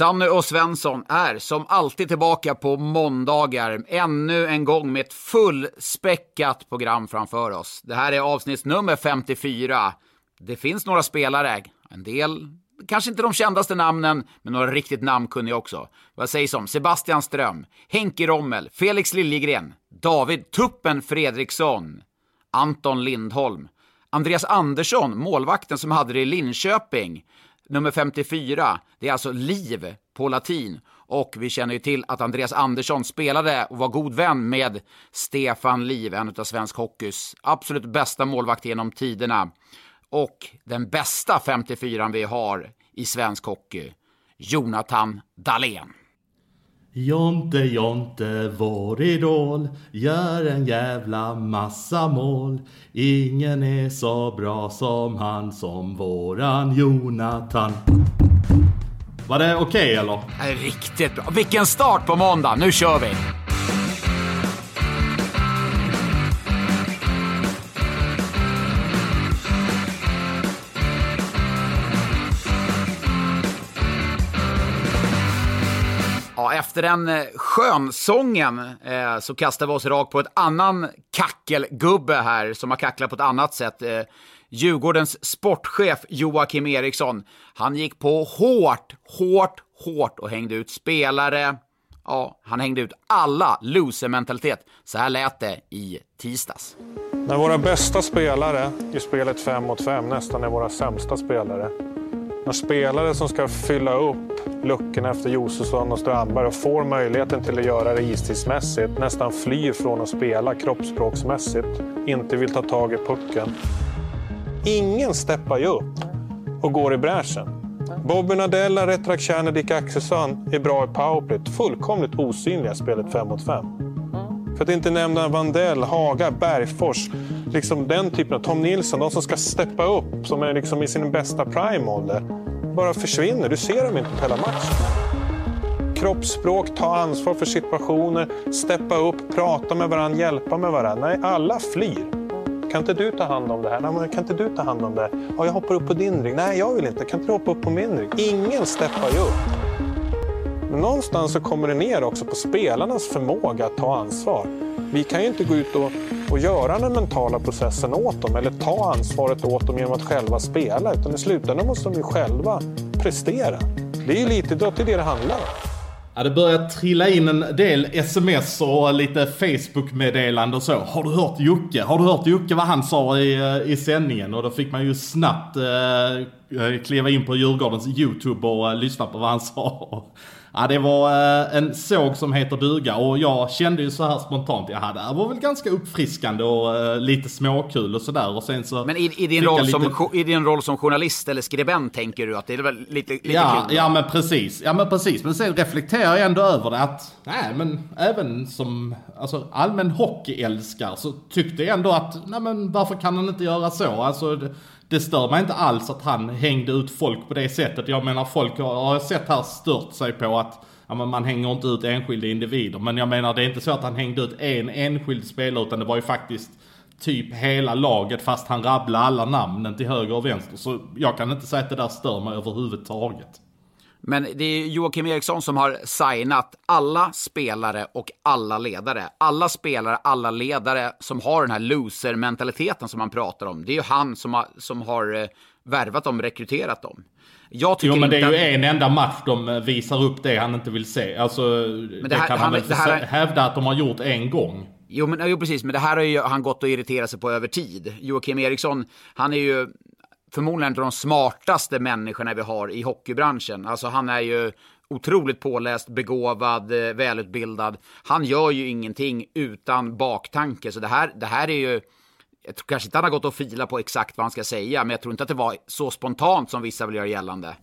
Sanny och Svensson är som alltid tillbaka på måndagar, ännu en gång med ett fullspäckat program framför oss. Det här är avsnitt nummer 54. Det finns några spelare, en del kanske inte de kändaste namnen, men några riktigt namnkunniga också. Vad sägs om Sebastian Ström, Henke Rommel, Felix Liljegren, David Tuppen Fredriksson, Anton Lindholm, Andreas Andersson, målvakten som hade det i Linköping, nummer 54, det är alltså liv på latin. Och vi känner ju till att Andreas Andersson spelade och var god vän med Stefan Liv, en av svensk hockeys absolut bästa målvakter genom tiderna. Och den bästa 54 vi har i svensk hockey, Jonathan Dahlén. Jonte, Jonte, vår idol, gör en jävla massa mål. Ingen är så bra som han, som våran Jonathan. Var det okej okay, eller? Riktigt bra. Vilken start på måndag! Nu kör vi! Efter den eh, skönsången eh, så kastar vi oss rakt på ett annan kackelgubbe här som har kacklat på ett annat sätt. Eh, Djurgårdens sportchef Joakim Eriksson, han gick på hårt, hårt, hårt och hängde ut spelare. Ja, han hängde ut alla loser-mentalitet. Så här lät det i tisdags. När våra bästa spelare i spelet 5 mot 5 nästan är våra sämsta spelare när spelare som ska fylla upp luckorna efter Josefsson och Strandberg och får möjligheten till att göra det istidsmässigt nästan flyr från att spela kroppsspråksmässigt, inte vill ta tag i pucken. Ingen steppar ju upp och går i bräschen. Bobby Nadella, Retrak Tjerner, Dick Axelsson är bra i powerplay. Fullkomligt osynliga spelet 5 mot 5. För att inte nämna Vandell, Haga, Bergfors. Liksom den typen av Tom Nilsson, de som ska steppa upp, som är liksom i sin bästa prime-ålder. Bara försvinner, du ser dem inte på hela matchen. Kroppsspråk, ta ansvar för situationer, steppa upp, prata med varandra, hjälpa med varandra. Nej, alla flyr. Kan inte du ta hand om det här? Nej, men kan inte du ta hand om det? Ja, jag hoppar upp på din rygg. Nej, jag vill inte. Kan inte du hoppa upp på min rygg? Ingen steppar ju upp. Någonstans så kommer det ner också på spelarnas förmåga att ta ansvar. Vi kan ju inte gå ut och, och göra den mentala processen åt dem eller ta ansvaret åt dem genom att själva spela. Utan i slutändan måste de ju själva prestera. Det är ju lite det det, det handlar om. Ja, det börjar trilla in en del sms och lite Facebook-meddelande och så. Har du hört Jocke? Har du hört Jocke vad han sa i, eh, i sändningen? Och då fick man ju snabbt eh, eh kliva in på Djurgårdens YouTube och eh, lyssna på vad han sa. Ja, det var eh, en såg som heter duga och jag kände ju så här spontant, ja det här var väl ganska uppfriskande och eh, lite småkul och sådär och sen så... Men i, i, din roll lite... som, i din roll som journalist eller skribent tänker du att det är väl lite, lite ja, kul? Ja, men precis. Ja, men precis. Men sen reflekterar jag ändå över det att, nej men även som alltså, allmän hockeyälskare så tyckte jag ändå att, nej men varför kan han inte göra så? Alltså, det stör mig inte alls att han hängde ut folk på det sättet. Jag menar folk har, har sett här stört sig på att ja, men man hänger inte ut enskilda individer. Men jag menar det är inte så att han hängde ut en enskild spelare utan det var ju faktiskt typ hela laget fast han rabblade alla namnen till höger och vänster. Så jag kan inte säga att det där stör mig överhuvudtaget. Men det är Joakim Eriksson som har signat alla spelare och alla ledare. Alla spelare, alla ledare som har den här loser-mentaliteten som man pratar om. Det är ju han som har, som har eh, värvat dem, rekryterat dem. Jag jo men det är ju en enda match de eh, visar upp det han inte vill se. Alltså, det, det, här, kan han, väl här, hävda att de har gjort en gång. Jo, men, jo, precis, men det här har ju han gått och irriterat sig på över tid. Joakim Eriksson, han är ju förmodligen en av de smartaste människorna vi har i hockeybranschen. Alltså han är ju otroligt påläst, begåvad, eh, välutbildad. Han gör ju ingenting utan baktanke, så det här, det här är ju jag tror kanske inte han har gått och fila på exakt vad han ska säga, men jag tror inte att det var så spontant som vissa vill göra gällande.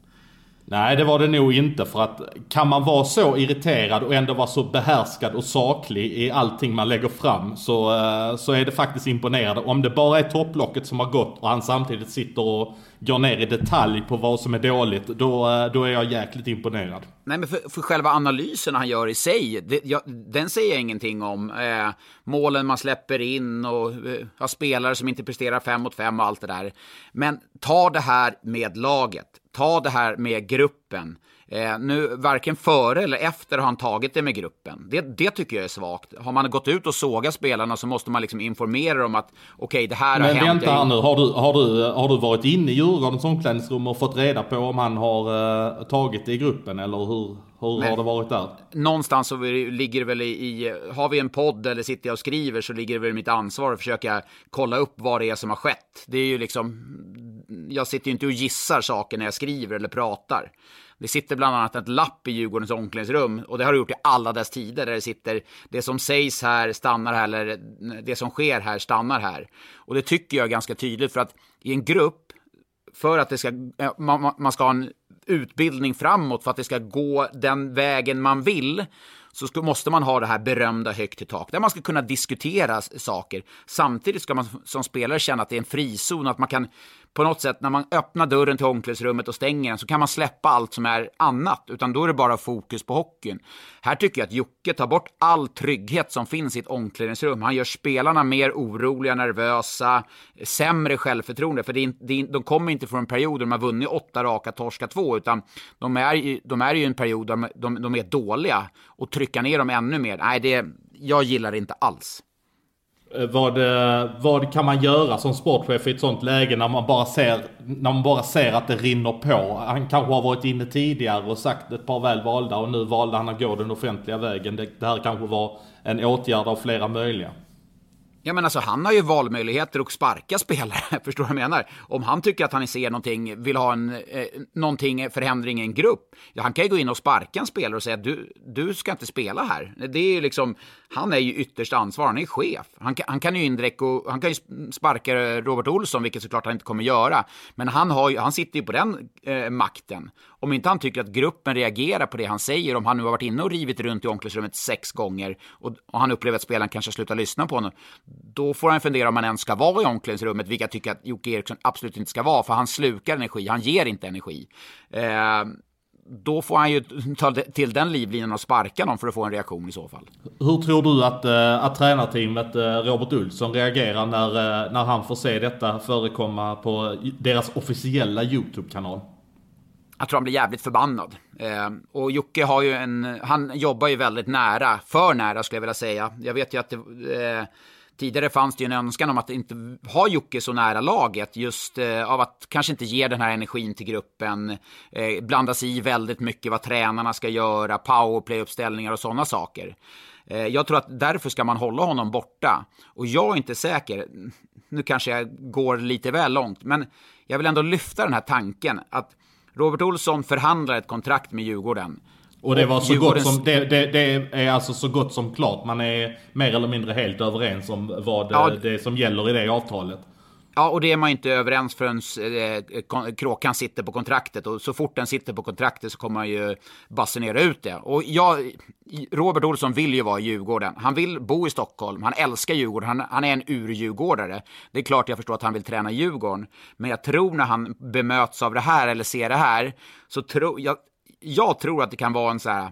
Nej, det var det nog inte. För att kan man vara så irriterad och ändå vara så behärskad och saklig i allting man lägger fram så, eh, så är det faktiskt imponerande. Om det bara är topplocket som har gått och han samtidigt sitter och går ner i detalj på vad som är dåligt, då, eh, då är jag jäkligt imponerad. Nej, men för, för själva analysen han gör i sig, det, jag, den säger jag ingenting om. Eh, målen man släpper in och eh, spelare som inte presterar fem mot fem och allt det där. Men ta det här med laget ta det här med gruppen. Eh, nu, varken före eller efter har han tagit det med gruppen. Det, det tycker jag är svagt. Har man gått ut och sågat spelarna så måste man liksom informera dem att okej, okay, det här Men har hänt. Men vänta här nu, har du, har, du, har du varit inne i Djurgårdens omklädningsrum och fått reda på om han har uh, tagit det i gruppen eller hur? Hur har det varit där? Någonstans så ligger det väl i, har vi en podd eller sitter jag och skriver så ligger det väl i mitt ansvar att försöka kolla upp vad det är som har skett. Det är ju liksom, jag sitter ju inte och gissar saker när jag skriver eller pratar. Det sitter bland annat ett lapp i Djurgårdens omklädningsrum och det har det gjort i alla dess tider där det sitter det som sägs här stannar här eller det som sker här stannar här. Och det tycker jag är ganska tydligt för att i en grupp för att det ska, eh, man, man ska ha en utbildning framåt för att det ska gå den vägen man vill så ska, måste man ha det här berömda högt i tak, där man ska kunna diskutera saker. Samtidigt ska man som spelare känna att det är en frizon, att man kan på något sätt när man öppnar dörren till omklädningsrummet och stänger den så kan man släppa allt som är annat, utan då är det bara fokus på hockeyn. Här tycker jag att Jocke tar bort all trygghet som finns i ett omklädningsrum. Han gör spelarna mer oroliga, nervösa, sämre självförtroende, för det är, det är, de kommer inte från en period där de har vunnit åtta raka, torska två, utan de är, de är ju en period där de, de är dåliga och trycka ner dem ännu mer. Nej, det, jag gillar det inte alls. Eh, vad, eh, vad kan man göra som sportchef i ett sånt läge när man, bara ser, när man bara ser att det rinner på? Han kanske har varit inne tidigare och sagt ett par väl valda och nu valde han att gå den offentliga vägen. Det, det här kanske var en åtgärd av flera möjliga. Ja, men alltså, han har ju valmöjligheter att sparka spelare, förstår du vad jag menar? Om han tycker att han ser någonting, vill ha en, eh, någonting förändring i en grupp, ja, han kan ju gå in och sparka en spelare och säga du, du ska inte spela här. Det är ju liksom, han är ju ytterst ansvarig, han är chef. Han, han kan ju indirekt och, han kan ju sparka Robert Olsson, vilket såklart han inte kommer göra. Men han, har ju, han sitter ju på den eh, makten. Om inte han tycker att gruppen reagerar på det han säger, om han nu har varit inne och rivit runt i omklädningsrummet sex gånger och, och han upplever att spelaren kanske slutar lyssna på honom, då får han fundera om han ens ska vara i omklädningsrummet, vilket jag tycker att Jocke Eriksson absolut inte ska vara, för han slukar energi, han ger inte energi. Eh, då får han ju ta till den livlinan och sparka någon för att få en reaktion i så fall. Hur tror du att, äh, att tränarteamet äh, Robert Olsson reagerar när, äh, när han får se detta förekomma på deras officiella YouTube-kanal? Jag tror han blir jävligt förbannad. Eh, och Jocke har ju en, han jobbar ju väldigt nära, för nära skulle jag vilja säga. Jag vet ju att det, eh, Tidigare fanns det ju en önskan om att inte ha Jocke så nära laget, just eh, av att kanske inte ge den här energin till gruppen, eh, blanda sig i väldigt mycket vad tränarna ska göra, powerplay-uppställningar och sådana saker. Eh, jag tror att därför ska man hålla honom borta. Och jag är inte säker, nu kanske jag går lite väl långt, men jag vill ändå lyfta den här tanken att Robert Olsson förhandlar ett kontrakt med Djurgården. Och det var så gott som, det, det, det, är alltså så gott som klart. Man är mer eller mindre helt överens om vad ja, det som gäller i det avtalet. Ja, och det är man inte överens förrän eh, kråkan sitter på kontraktet. Och så fort den sitter på kontraktet så kommer man ju basunera ut det. Och jag, Robert Olsson vill ju vara i Djurgården. Han vill bo i Stockholm. Han älskar Djurgården. Han, han är en urdjurgårdare. Det är klart jag förstår att han vill träna Djurgården. Men jag tror när han bemöts av det här eller ser det här så tror jag jag tror att det kan vara en så här,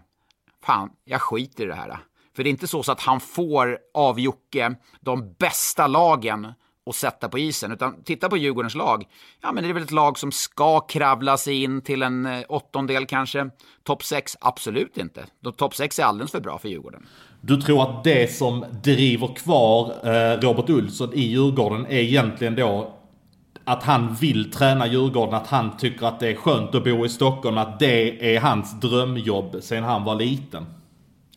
fan, jag skiter i det här. För det är inte så, så att han får av Jocke de bästa lagen att sätta på isen. Utan titta på Djurgårdens lag. Ja, men det är väl ett lag som ska kravla sig in till en eh, åttondel kanske. Topp 6? Absolut inte. Topp 6 är alldeles för bra för Djurgården. Du tror att det som driver kvar eh, Robert Olsson i Djurgården är egentligen då att han vill träna Djurgården, att han tycker att det är skönt att bo i Stockholm, att det är hans drömjobb sen han var liten.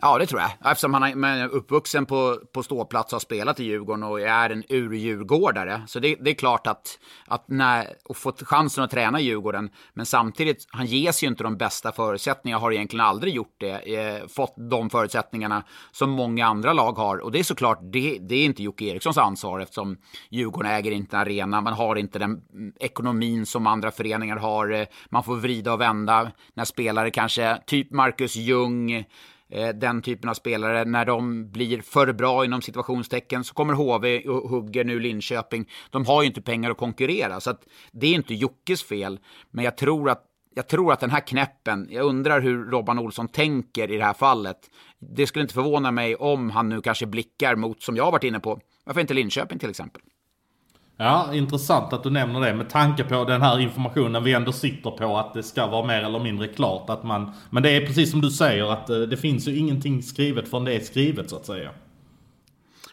Ja, det tror jag. Eftersom han är uppvuxen på, på ståplats och har spelat i Djurgården och är en ur-djurgårdare. Så det, det, är klart att, att när, och fått chansen att träna i Djurgården, men samtidigt, han ges ju inte de bästa förutsättningarna, har egentligen aldrig gjort det, eh, fått de förutsättningarna som många andra lag har. Och det är såklart, det, det är inte Jocke Erikssons ansvar eftersom Djurgården äger inte en arena, man har inte den ekonomin som andra föreningar har. Eh, man får vrida och vända när spelare kanske, typ Marcus Ljung, Eh, den typen av spelare. När de blir för bra inom situationstecken så kommer HV och hugger nu Linköping. De har ju inte pengar att konkurrera, så att det är inte Jockes fel. Men jag tror att jag tror att den här knäppen, jag undrar hur Robban Olsson tänker i det här fallet. Det skulle inte förvåna mig om han nu kanske blickar mot, som jag har varit inne på, varför inte Linköping till exempel? Ja, intressant att du nämner det med tanke på den här informationen vi ändå sitter på att det ska vara mer eller mindre klart att man... Men det är precis som du säger att eh, det finns ju ingenting skrivet förrän det är skrivet så att säga.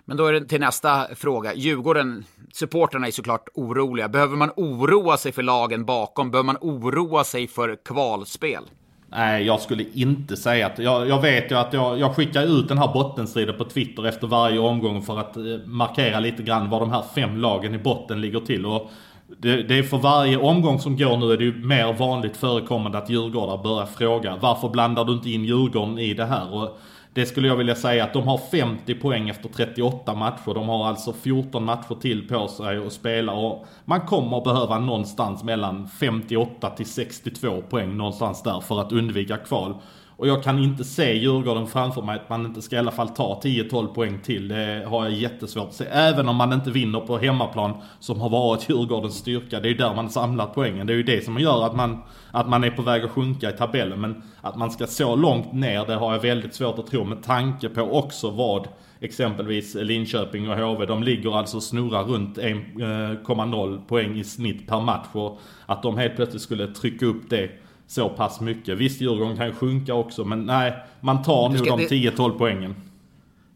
Men då är det till nästa fråga. Djurgården, supporterna är såklart oroliga. Behöver man oroa sig för lagen bakom? Behöver man oroa sig för kvalspel? Nej, jag skulle inte säga att... Jag, jag vet ju att jag, jag skickar ut den här bottenstriden på Twitter efter varje omgång för att eh, markera lite grann var de här fem lagen i botten ligger till. Och det, det är för varje omgång som går nu är det ju mer vanligt förekommande att djurgårdar börjar fråga varför blandar du inte in Djurgården i det här? Och det skulle jag vilja säga att de har 50 poäng efter 38 matcher. De har alltså 14 matcher till på sig att spela och man kommer behöva någonstans mellan 58 till 62 poäng någonstans där för att undvika kval. Och jag kan inte se Djurgården framför mig att man inte ska i alla fall ta 10-12 poäng till. Det har jag jättesvårt att se. Även om man inte vinner på hemmaplan som har varit Djurgårdens styrka. Det är ju där man samlar poängen. Det är ju det som gör att man, att man är på väg att sjunka i tabellen. Men att man ska så långt ner, det har jag väldigt svårt att tro med tanke på också vad exempelvis Linköping och HV, de ligger alltså och snurrar runt 1,0 eh, poäng i snitt per match. Och att de helt plötsligt skulle trycka upp det så pass mycket. Visst, Djurgården kan sjunka också, men nej, man tar nu de 10-12 poängen.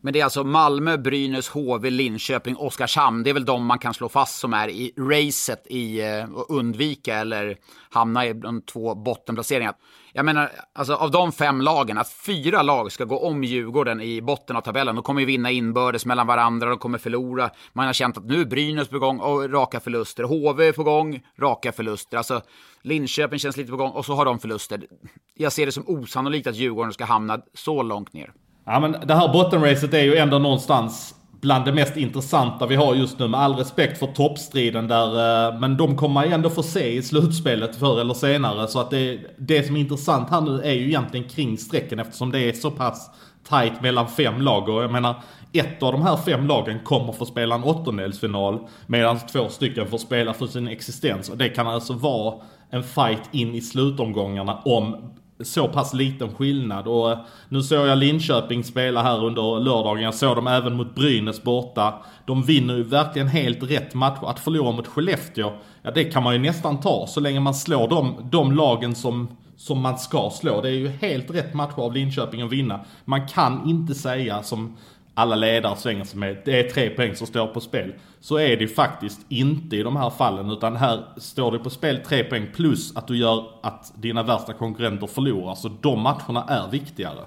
Men det är alltså Malmö, Brynäs, HV, Linköping, Oskarshamn. Det är väl de man kan slå fast som är i racet i eh, att undvika eller hamna i de två bottenplaceringarna. Jag menar, alltså av de fem lagen, att fyra lag ska gå om Djurgården i botten av tabellen. De kommer ju vinna inbördes mellan varandra, de kommer förlora. Man har känt att nu är Brynäs på gång och raka förluster. HV är på gång, raka förluster. Alltså Linköping känns lite på gång och så har de förluster. Jag ser det som osannolikt att Djurgården ska hamna så långt ner. Ja men det här bottenracet är ju ändå någonstans bland det mest intressanta vi har just nu. Med all respekt för toppstriden där. Eh, men de kommer man ju ändå få se i slutspelet förr eller senare. Så att det, det som är intressant här nu är ju egentligen kring strecken eftersom det är så pass tight mellan fem lag. Och jag menar, ett av de här fem lagen kommer få spela en åttondelsfinal. Medan två stycken får spela för sin existens. Och det kan alltså vara en fight in i slutomgångarna om så pass liten skillnad. Och eh, nu såg jag Linköping spela här under lördagen. Jag såg dem även mot Brynäs borta. De vinner ju verkligen helt rätt match. Att förlora mot Skellefteå, ja det kan man ju nästan ta. Så länge man slår de, de lagen som, som man ska slå. Det är ju helt rätt match av Linköping att vinna. Man kan inte säga som alla ledare svänger sig med, det är tre poäng som står på spel. Så är det ju faktiskt inte i de här fallen, utan här står det på spel tre poäng plus att du gör att dina värsta konkurrenter förlorar. Så de matcherna är viktigare.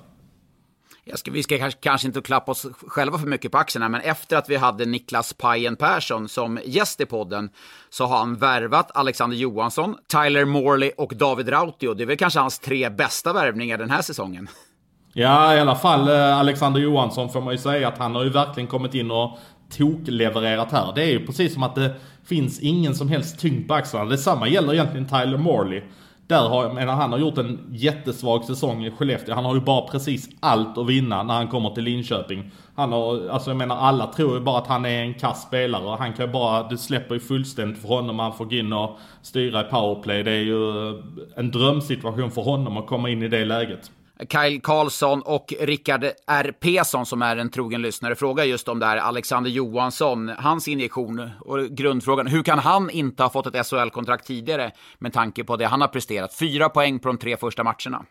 Ska, vi ska kanske, kanske inte klappa oss själva för mycket på axlarna, men efter att vi hade Niklas Pajen Persson som gäst i podden så har han värvat Alexander Johansson, Tyler Morley och David Rautio. Det är väl kanske hans tre bästa värvningar den här säsongen. Ja, i alla fall eh, Alexander Johansson får man ju säga att han har ju verkligen kommit in och toklevererat här. Det är ju precis som att det finns ingen som helst tyngd på axlarna. Detsamma gäller egentligen Tyler Morley. Där har, jag menar, han har gjort en jättesvag säsong i Skellefteå. Han har ju bara precis allt att vinna när han kommer till Linköping. Han har, alltså jag menar alla tror ju bara att han är en kass spelare. Han kan ju bara, det släpper ju fullständigt för honom. Han får gå in och styra i powerplay. Det är ju en drömsituation för honom att komma in i det läget. Kyle Karlsson och Rickard R. Pesson som är en trogen lyssnare frågar just om det här Alexander Johansson, hans injektion och grundfrågan, hur kan han inte ha fått ett SHL-kontrakt tidigare med tanke på det han har presterat? Fyra poäng på de tre första matcherna.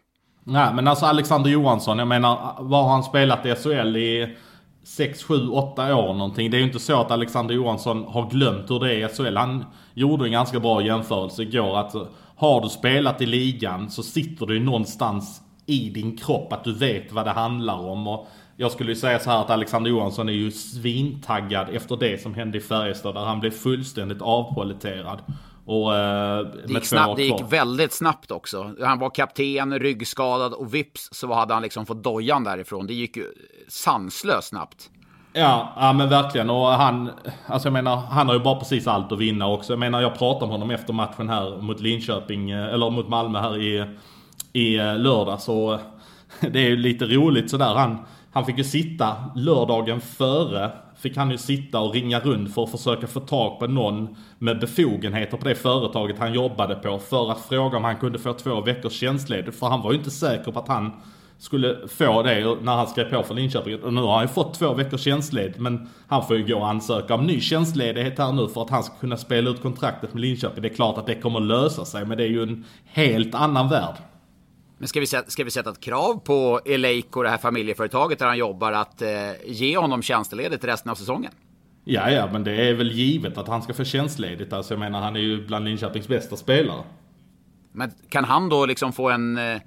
Nej, men alltså Alexander Johansson, jag menar, vad har han spelat i SHL i 6, 7, 8 år någonting? Det är ju inte så att Alexander Johansson har glömt hur det är i SHL. Han gjorde en ganska bra jämförelse igår att har du spelat i ligan så sitter du någonstans i din kropp, att du vet vad det handlar om. Och jag skulle ju säga så här att Alexander Johansson är ju svintaggad efter det som hände i Färjestad där han blev fullständigt avpoliterad. Och, eh, det, gick snabbt, det gick väldigt snabbt också. Han var kapten, ryggskadad och vips så hade han liksom fått dojan därifrån. Det gick ju sanslöst snabbt. Ja, ja men verkligen. Och han, alltså jag menar, han har ju bara precis allt att vinna också. Jag menar, jag pratade med honom efter matchen här mot Linköping, eh, eller mot Malmö här i, i lördags lördag. Så eh, det är ju lite roligt sådär. Han, han fick ju sitta lördagen före fick han ju sitta och ringa runt för att försöka få tag på någon med befogenheter på det företaget han jobbade på för att fråga om han kunde få två veckors tjänstledigt. För han var ju inte säker på att han skulle få det när han skrev på för Linköping. Och nu har han ju fått två veckors tjänstledigt men han får ju gå och ansöka om ny tjänstledighet här nu för att han ska kunna spela ut kontraktet med Linköping. Det är klart att det kommer lösa sig men det är ju en helt annan värld. Men ska vi, ska vi sätta ett krav på Eleiko, det här familjeföretaget där han jobbar, att eh, ge honom tjänstledigt resten av säsongen? Ja, ja, men det är väl givet att han ska få tjänstledigt. Alltså jag menar, han är ju bland Linköpings bästa spelare. Men kan han då liksom få en eh,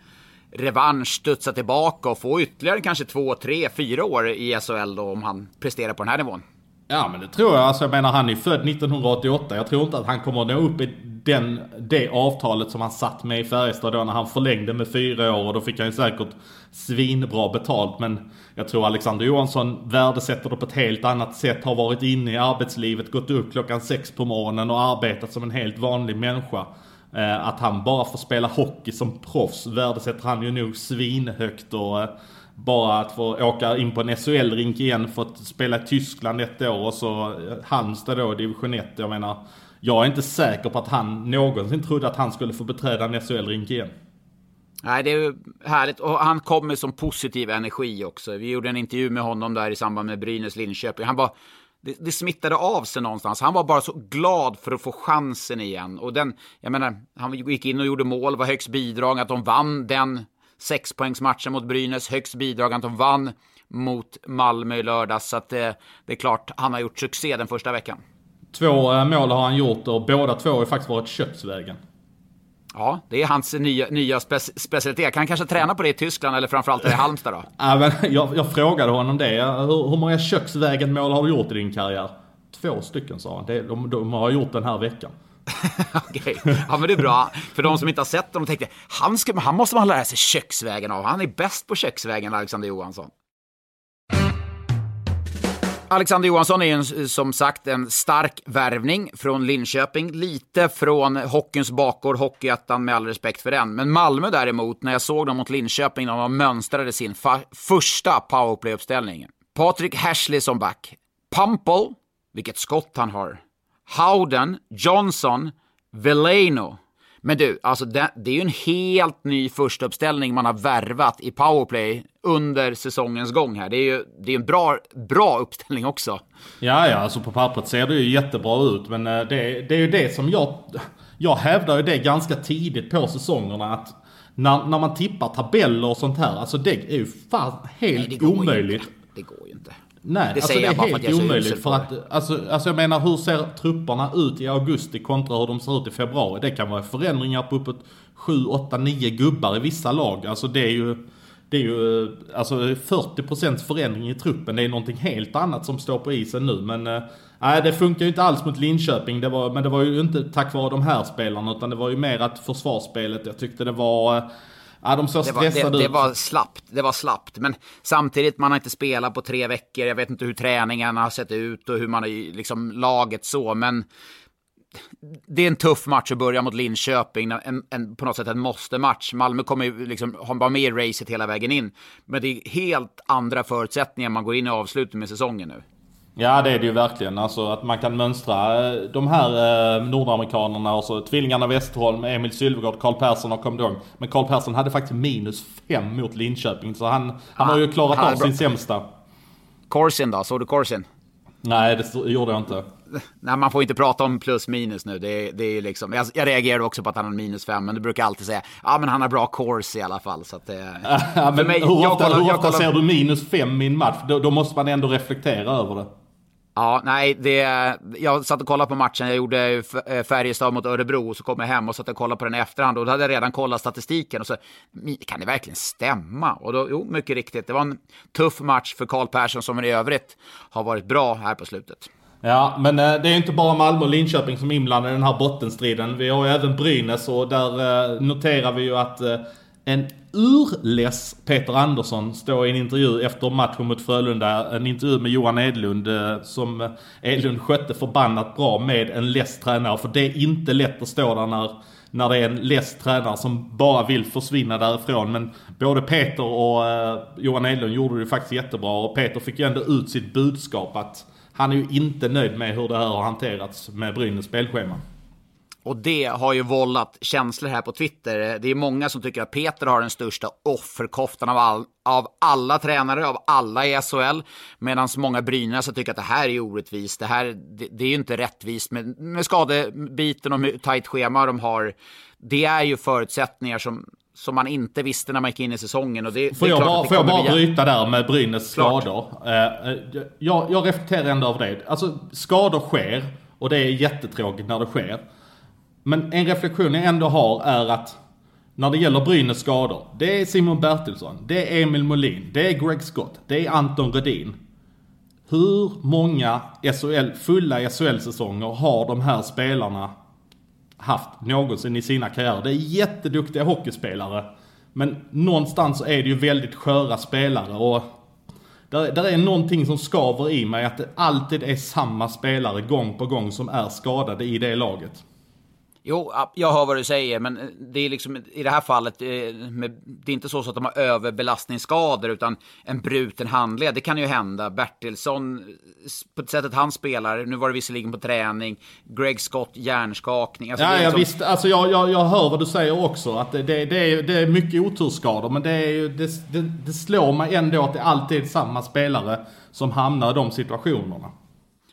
revansch, studsa tillbaka och få ytterligare kanske två, tre, fyra år i SHL då om han presterar på den här nivån? Ja men det tror jag. Alltså jag menar han är född 1988. Jag tror inte att han kommer att nå upp i den, det avtalet som han satt med i Färjestad då när han förlängde med fyra år. Och då fick han ju säkert svinbra betalt. Men jag tror Alexander Johansson värdesätter det på ett helt annat sätt. Har varit inne i arbetslivet, gått upp klockan sex på morgonen och arbetat som en helt vanlig människa. Eh, att han bara får spela hockey som proffs värdesätter han ju nog svinhögt. Och, eh, bara att få åka in på en SHL-rink igen fått spela i Tyskland ett år och så eh, Halmstad då, division 1. Jag menar, jag är inte säker på att han någonsin trodde att han skulle få beträda en SHL-rink igen. Nej, det är härligt. Och han kom med som positiv energi också. Vi gjorde en intervju med honom där i samband med Brynäs Linköping. Han var... det, det smittade av sig någonstans. Han var bara så glad för att få chansen igen. Och den, jag menar, han gick in och gjorde mål, var högst bidrag, att de vann den sexpoängsmatchen mot Brynäs, högst bidrag, att de vann mot Malmö i lördags. Så att det, det är klart, han har gjort succé den första veckan. Två eh, mål har han gjort och båda två har faktiskt varit köksvägen. Ja, det är hans nya, nya spe specialitet. Kan han kanske träna på det i Tyskland eller framförallt i Halmstad då? ja, jag, jag frågade honom det. Hur, hur många köksvägen-mål har du gjort i din karriär? Två stycken sa han. Det, de, de har gjort den här veckan. Okej, okay. ja men det är bra. För de som inte har sett dem tänkte, han, ska, han måste man lära sig köksvägen av. Han är bäst på köksvägen, Alexander Johansson. Alexander Johansson är en, som sagt en stark värvning från Linköping. Lite från hockeyns bakgård, Hockeyettan med all respekt för den. Men Malmö däremot, när jag såg dem mot Linköping när de mönstrade sin första powerplay-uppställning. Patrik Hashley som back. Pumple, vilket skott han har. Howden, Johnson, Veleno. Men du, alltså det, det, är ju en helt ny första uppställning man har värvat i powerplay under säsongens gång här. Det är ju det är en bra, bra uppställning också. Ja, ja, alltså på pappret ser det ju jättebra ut. Men eh, det, det är ju det som jag... Jag hävdar ju det ganska tidigt på säsongerna att när, när man tippar tabeller och sånt här, alltså det är ju fan helt Nej, omöjligt. Det går ju inte. Nej, det alltså det är helt omöjligt för att, alltså, alltså jag menar hur ser trupperna ut i augusti kontra hur de ser ut i februari? Det kan vara förändringar på uppåt 7, 8, 9 gubbar i vissa lag. Alltså det är ju, det är ju alltså 40% förändring i truppen. Det är någonting helt annat som står på isen nu. Men eh, nej, det funkar ju inte alls mot Linköping. Det var, men det var ju inte tack vare de här spelarna utan det var ju mer att försvarsspelet, jag tyckte det var eh, Ja, de såg stressade det var, det, det var slappt, det var slappt. Men samtidigt, man har inte spelat på tre veckor. Jag vet inte hur träningarna har sett ut och hur man har liksom laget så, men det är en tuff match att börja mot Linköping, en, en, på något sätt en måste-match. Malmö kommer ju liksom vara med i racet hela vägen in. Men det är helt andra förutsättningar man går in i avslutningen med säsongen nu. Ja det är det ju verkligen. Alltså att man kan mönstra eh, de här eh, nordamerikanerna och så tvillingarna Westholm, Emil Sylvegård, Karl Persson har kommit igång. Men Karl Persson hade faktiskt minus fem mot Linköping. Så han, han har ju klarat av sin sämsta. Corsin då? Såg du Corsin? Nej det gjorde jag inte. Nej, man får inte prata om plus minus nu. Det, det är liksom, jag, jag reagerade också på att han har minus fem, men du brukar alltid säga ja men han har bra course i alla fall. Så att, ja, men mig, hur ofta, kollar, hur ofta kollar... ser du minus fem i en match? Då, då måste man ändå reflektera över det. Ja, nej, det, jag satt och kollade på matchen. Jag gjorde eh, Färjestad mot Örebro och så kom jag hem och satt och kollade på den i efterhand och då hade jag redan kollat statistiken och så kan det verkligen stämma? Och då, jo, mycket riktigt. Det var en tuff match för Karl Persson som i övrigt har varit bra här på slutet. Ja, men eh, det är inte bara Malmö och Linköping som är inblandade i den här bottenstriden. Vi har ju även Brynäs och där eh, noterar vi ju att en urless Peter Andersson står i en intervju efter matchen mot Frölunda. En intervju med Johan Edlund eh, som Edlund skötte förbannat bra med en less tränare. För det är inte lätt att stå där när, när det är en less tränare som bara vill försvinna därifrån. Men både Peter och eh, Johan Edlund gjorde det faktiskt jättebra. Och Peter fick ju ändå ut sitt budskap att han är ju inte nöjd med hur det här har hanterats med Brynäs spelschema. Och det har ju vållat känslor här på Twitter. Det är många som tycker att Peter har den största offerkoftan av, all, av alla tränare, av alla i SHL. Medan många Brynäs tycker att det här är orättvist. Det här det, det är ju inte rättvist med, med skadebiten och med tajt schema de har. Det är ju förutsättningar som, som man inte visste när man gick in i säsongen. Och det, får det jag bara, får jag bara bryta där med Brynäs skador? Uh, jag, jag reflekterar ändå över det. Alltså skador sker och det är jättetråkigt när det sker. Men en reflektion jag ändå har är att när det gäller Brynäs skador. Det är Simon Bertilsson, det är Emil Molin, det är Greg Scott, det är Anton Redin. Hur många SHL, fulla SHL-säsonger har de här spelarna haft någonsin i sina karriärer? Det är jätteduktiga hockeyspelare. Men någonstans är det ju väldigt sköra spelare och där, där är någonting som skaver i mig att det alltid är samma spelare gång på gång som är skadade i det laget. Jo, jag hör vad du säger, men eh, det är liksom i det här fallet, eh, det är inte så att de har överbelastningsskador, utan en bruten handled, det kan ju hända. Bertilsson, på sättet han spelar, nu var det visserligen på träning, Greg Scott, hjärnskakning. Alltså, ja, liksom... jag visst, alltså jag, jag, jag hör vad du säger också, att det, det, det, är, det är mycket oturskador, men det, är, det, det, det slår mig ändå att det alltid är samma spelare som hamnar i de situationerna.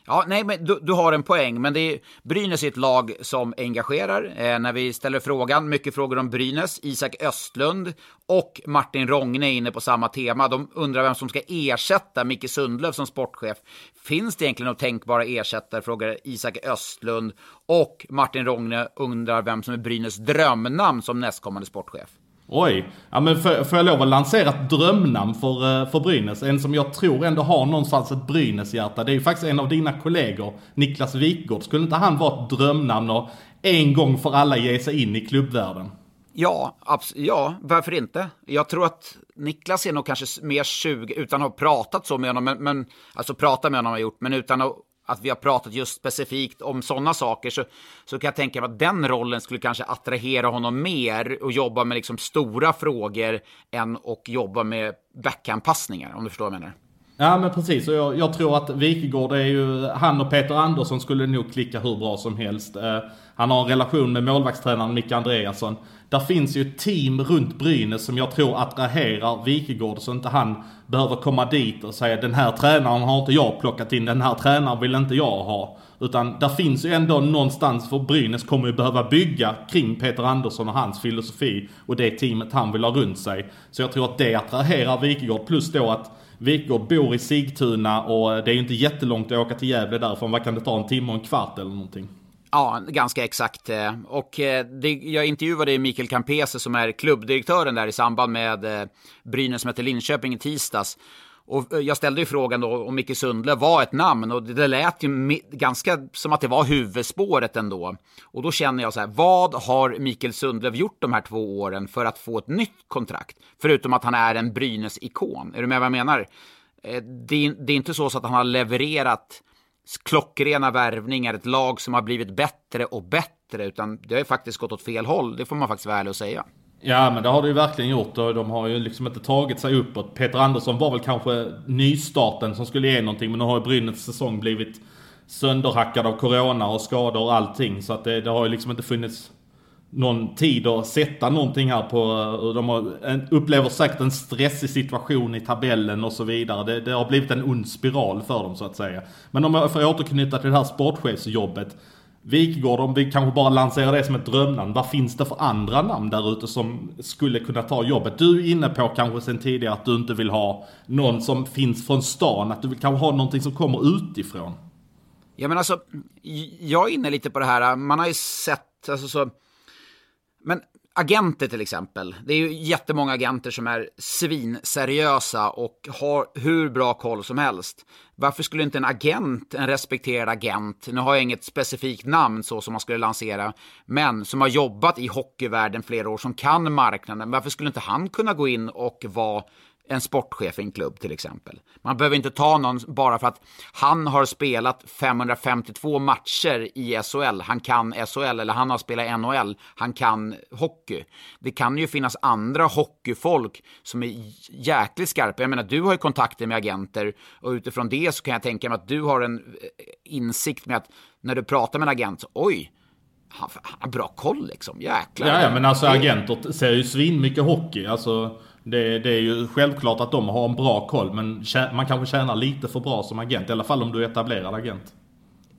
Ja, nej, men du, du, har en poäng, men det är Brynäs är ett lag som engagerar. Eh, när vi ställer frågan, mycket frågor om Brynäs, Isak Östlund och Martin Rogne är inne på samma tema. De undrar vem som ska ersätta Micke Sundlöv som sportchef. Finns det egentligen några tänkbara ersättare, frågar Isak Östlund. Och Martin Rogne undrar vem som är Brynäs drömnamn som nästkommande sportchef. Oj, ja men får, får jag lov att lansera ett drömnamn för, eh, för Brynäs? En som jag tror ändå har någonstans ett Brynäs-hjärta. Det är ju faktiskt en av dina kollegor, Niklas Wikgård. Skulle inte han vara ett drömnamn och en gång för alla ge sig in i klubbvärlden? Ja, ja, varför inte? Jag tror att Niklas är nog kanske mer 20, utan att ha pratat så med honom, men, men alltså prata med honom har jag gjort, men utan att att vi har pratat just specifikt om sådana saker så, så kan jag tänka mig att den rollen skulle kanske attrahera honom mer och jobba med liksom stora frågor än att jobba med backhandpassningar, om du förstår vad jag menar. Ja men precis, och jag, jag, tror att Wikegård är ju, han och Peter Andersson skulle nog klicka hur bra som helst. Eh, han har en relation med målvaktstränaren Micke Andreasson. Där finns ju ett team runt Brynäs som jag tror attraherar Wikegård så inte han behöver komma dit och säga den här tränaren har inte jag plockat in, den här tränaren vill inte jag ha. Utan där finns ju ändå någonstans, för Brynäs kommer ju behöva bygga kring Peter Andersson och hans filosofi och det teamet han vill ha runt sig. Så jag tror att det attraherar Wikegård, plus då att Wikegård bor i Sigtuna och det är ju inte jättelångt att åka till Gävle därifrån. Vad kan det ta? En timme och en kvart eller någonting? Ja, ganska exakt. Eh, och eh, det, jag intervjuade Mikael Campese som är klubbdirektören där i samband med eh, Brynäs mötte Linköping i tisdags. Och eh, jag ställde ju frågan då om Micke Sundle var ett namn och det lät ju ganska som att det var huvudspåret ändå. Och då känner jag så här, vad har Mikael Sundlöv gjort de här två åren för att få ett nytt kontrakt? Förutom att han är en Brynäs-ikon. Är du med vad jag menar? Eh, det är, det är inte så att han har levererat klockrena värvningar, ett lag som har blivit bättre och bättre, utan det har ju faktiskt gått åt fel håll. Det får man faktiskt vara ärlig och säga. Ja men det har det ju verkligen gjort och de har ju liksom inte tagit sig uppåt. Peter Andersson var väl kanske nystarten som skulle ge någonting men nu har ju Brynäs säsong blivit sönderhackad av corona och skador och allting. Så att det, det har ju liksom inte funnits någon tid att sätta någonting här på. De har, upplever säkert en stressig situation i tabellen och så vidare. Det, det har blivit en ond spiral för dem så att säga. Men om jag får återknyta till det här sportchefsjobbet. Wikgård, om vi kanske bara lanserar det som ett drömnamn. Vad finns det för andra namn där ute som skulle kunna ta jobbet? Du är inne på kanske sen tidigare att du inte vill ha någon som finns från stan. Att du vill kanske ha någonting som kommer utifrån. Ja, men alltså, jag är inne lite på det här, man har ju sett, alltså så, men agenter till exempel. Det är ju jättemånga agenter som är svinseriösa och har hur bra koll som helst. Varför skulle inte en agent, en respekterad agent, nu har jag inget specifikt namn så som man skulle lansera, men som har jobbat i hockeyvärlden flera år, som kan marknaden, varför skulle inte han kunna gå in och vara en sportchef i en klubb till exempel. Man behöver inte ta någon bara för att han har spelat 552 matcher i SHL. Han kan SHL eller han har spelat NHL. Han kan hockey. Det kan ju finnas andra hockeyfolk som är jäkligt skarpa. Jag menar, du har ju kontakter med agenter och utifrån det så kan jag tänka mig att du har en eh, insikt med att när du pratar med en agent, oj, han har bra koll liksom. Jäklar. Ja, ja men alltså agenter ser ju svin mycket hockey. Alltså det, det, är ju självklart att de har en bra koll, men man kanske tjänar lite för bra som agent. I alla fall om du är etablerad agent.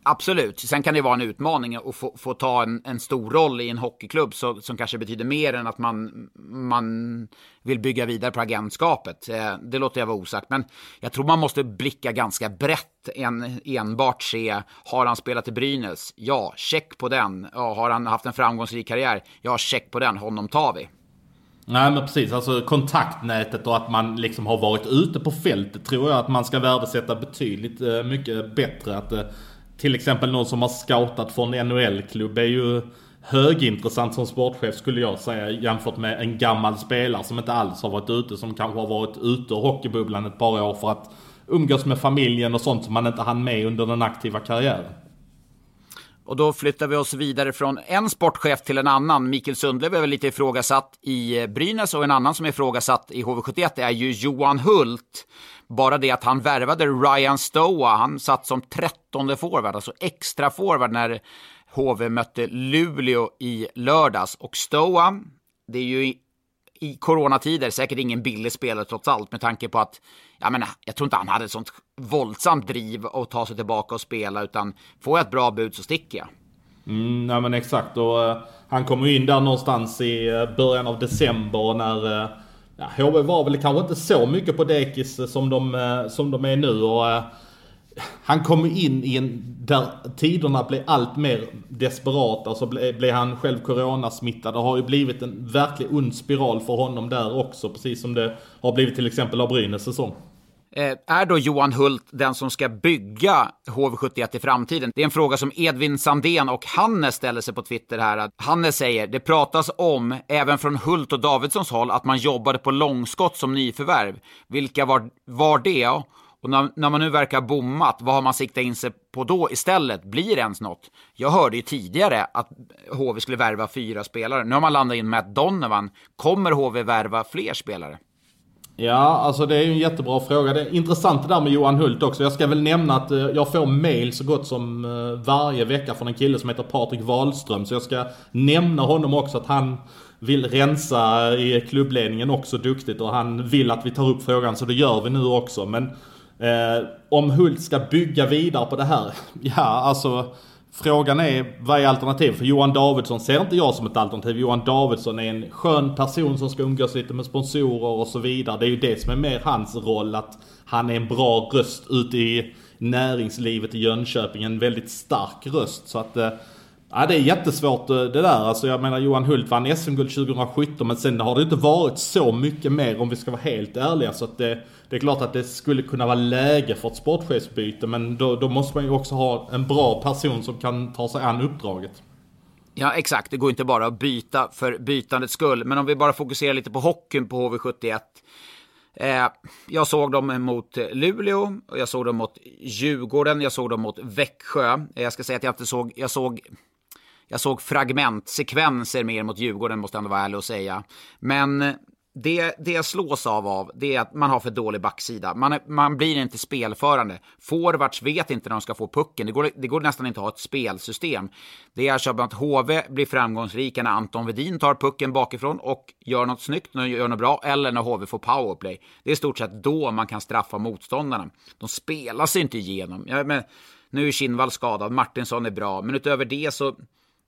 Absolut. Sen kan det vara en utmaning att få, få ta en, en, stor roll i en hockeyklubb så, som kanske betyder mer än att man, man vill bygga vidare på agentskapet. Eh, det låter jag vara osagt. Men jag tror man måste blicka ganska brett än enbart se, har han spelat i Brynäs? Ja, check på den. Ja, har han haft en framgångsrik karriär? Ja, check på den. Honom tar vi. Nej men precis, alltså kontaktnätet och att man liksom har varit ute på fältet tror jag att man ska värdesätta betydligt eh, mycket bättre. Att eh, till exempel någon som har scoutat från en NHL-klubb är ju högintressant som sportchef skulle jag säga jämfört med en gammal spelare som inte alls har varit ute. Som kanske har varit ute ur hockeybubblan ett par år för att umgås med familjen och sånt som man inte hann med under den aktiva karriären. Och då flyttar vi oss vidare från en sportchef till en annan. Mikael Sundlöv är väl lite ifrågasatt i eh, Brynäs och en annan som är ifrågasatt i HV71 är ju Johan Hult. Bara det att han värvade Ryan Stoa, han satt som trettonde forward, alltså extra forward när HV mötte Luleå i lördags. Och Stoa, det är ju i coronatider säkert ingen billig spelare trots allt med tanke på att jag, menar, jag tror inte han hade ett sånt våldsamt driv att ta sig tillbaka och spela utan får jag ett bra bud så sticker jag. Mm, nej men exakt och uh, han kom ju in där någonstans i uh, början av december när uh, ja, HV var väl kanske inte så mycket på dekis som de, som de är nu och han kom in i en, där tiderna blir allt mer desperata. Så blir, blev han själv coronasmittad. Det har ju blivit en verklig ond spiral för honom där också. Precis som det har blivit till exempel av Brynäs säsong. Eh, är då Johan Hult den som ska bygga HV71 i framtiden? Det är en fråga som Edvin Sandén och Hannes ställer sig på Twitter här. Hannes säger, det pratas om, även från Hult och Davidssons håll, att man jobbade på långskott som nyförvärv. Vilka var, var det? Och när, när, man nu verkar bommat, vad har man siktat in sig på då istället? Blir det ens något? Jag hörde ju tidigare att HV skulle värva fyra spelare. Nu har man landat in med Donovan. Kommer HV värva fler spelare? Ja, alltså det är ju en jättebra fråga. Det är intressant det där med Johan Hult också. Jag ska väl nämna att eh, jag får mail så gott som eh, varje vecka från en kille som heter Patrik Wahlström. Så jag ska nämna honom också att han vill rensa i klubbledningen också duktigt och han vill att vi tar upp frågan så det gör vi nu också. Men Eh, om Hult ska bygga vidare på det här, ja alltså Frågan är, vad är alternativet? För Johan Davidsson ser inte jag som ett alternativ. Johan Davidsson är en skön person som ska umgås lite med sponsorer och så vidare. Det är ju det som är mer hans roll, att han är en bra röst ute i näringslivet i Jönköping. En väldigt stark röst. Så att eh, Ja, det är jättesvårt eh, det där. Alltså jag menar Johan Hult vann SM-guld 2017 men sen har det inte varit så mycket mer om vi ska vara helt ärliga. Så att det, det är klart att det skulle kunna vara läge för ett sportchefsbyte men då, då måste man ju också ha en bra person som kan ta sig an uppdraget. Ja, exakt. Det går inte bara att byta för bytandets skull. Men om vi bara fokuserar lite på hockeyn på HV71. Eh, jag såg dem mot eh, Luleå, och jag såg dem mot Djurgården, jag såg dem mot Växjö. Eh, jag ska säga att jag inte såg, jag såg jag såg fragmentsekvenser mer mot Djurgården, måste jag ändå vara ärlig och säga. Men eh, det, det jag slås av, av det är att man har för dålig backsida. Man, man blir inte spelförande. Forwards vet inte när de ska få pucken. Det går, det går nästan inte att ha ett spelsystem. Det är så att HV blir framgångsrika när Anton Vedin tar pucken bakifrån och gör något snyggt, gör något bra, eller när HV får powerplay. Det är i stort sett då man kan straffa motståndarna. De spelar sig inte igenom. Ja, men, nu är Kinnvall skadad, Martinsson är bra, men utöver det så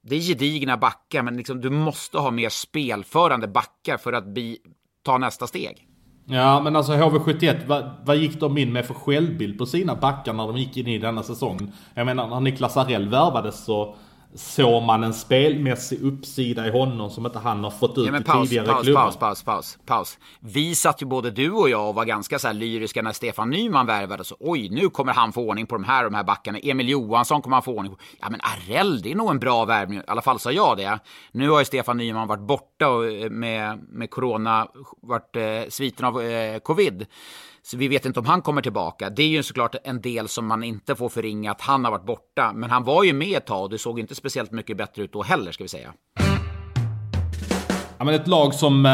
det är gedigna backar, men liksom, du måste ha mer spelförande backar för att bi, ta nästa steg. Ja, men alltså HV71, vad, vad gick de in med för självbild på sina backar när de gick in i denna säsongen? Jag menar, när Niklas Arell värvades så såg man en spelmässig uppsida i honom som inte han har fått ut ja, i paus, tidigare paus, klubbar. Paus, paus, paus, paus. Vi satt ju både du och jag och var ganska så här lyriska när Stefan Nyman värvades. Oj, nu kommer han få ordning på de här, de här backarna. Emil Johansson kommer han få ordning på. Ja, men Arell, det är nog en bra värvning. I alla fall sa jag det. Nu har ju Stefan Nyman varit borta eh, med, med corona, varit eh, sviten av eh, covid. Så vi vet inte om han kommer tillbaka. Det är ju såklart en del som man inte får förringa att han har varit borta. Men han var ju med ett tag och det såg inte speciellt mycket bättre ut då heller, ska vi säga. Ja, men ett lag som eh,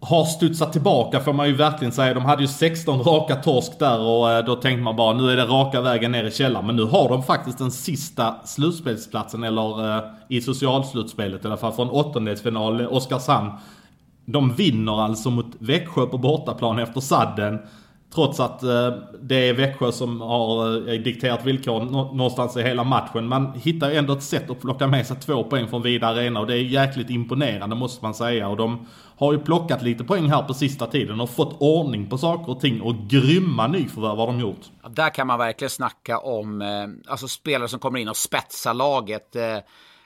har studsat tillbaka får man ju verkligen säga. De hade ju 16 raka torsk där och eh, då tänkte man bara nu är det raka vägen ner i källaren. Men nu har de faktiskt den sista slutspelsplatsen, eller eh, i socialslutspelet i alla fall, från åttondelsfinal, Oskarshamn. De vinner alltså mot Växjö på bortaplan efter sadden. Trots att eh, det är Växjö som har eh, dikterat villkoren någonstans i hela matchen. Man hittar ändå ett sätt att plocka med sig två poäng från Vida Arena och det är jäkligt imponerande måste man säga. Och de har ju plockat lite poäng här på sista tiden och fått ordning på saker och ting och grymma nyförvärv har de gjort. Där kan man verkligen snacka om eh, alltså spelare som kommer in och spetsar laget.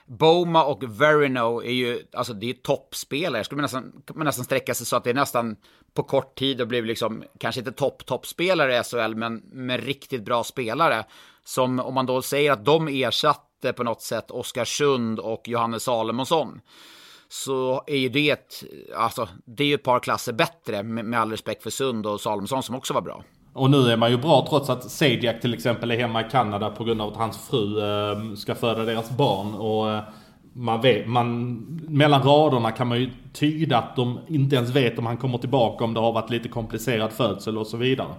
Boma och Verino är ju, alltså det är toppspelare. Skulle man nästan, man nästan sträcka sig så att det är nästan på kort tid och blivit liksom, kanske inte topp, toppspelare i SHL, men med riktigt bra spelare. Som om man då säger att de ersatte på något sätt Oskarsund och Johannes Salomonsson. Så är ju det ett, alltså det är ju ett par klasser bättre med, med all respekt för Sund och Salomonsson som också var bra. Och nu är man ju bra trots att Sajak till exempel är hemma i Kanada på grund av att hans fru eh, ska föda deras barn. Och eh, man vet, man, mellan raderna kan man ju tyda att de inte ens vet om han kommer tillbaka om det har varit lite komplicerad födsel och så vidare.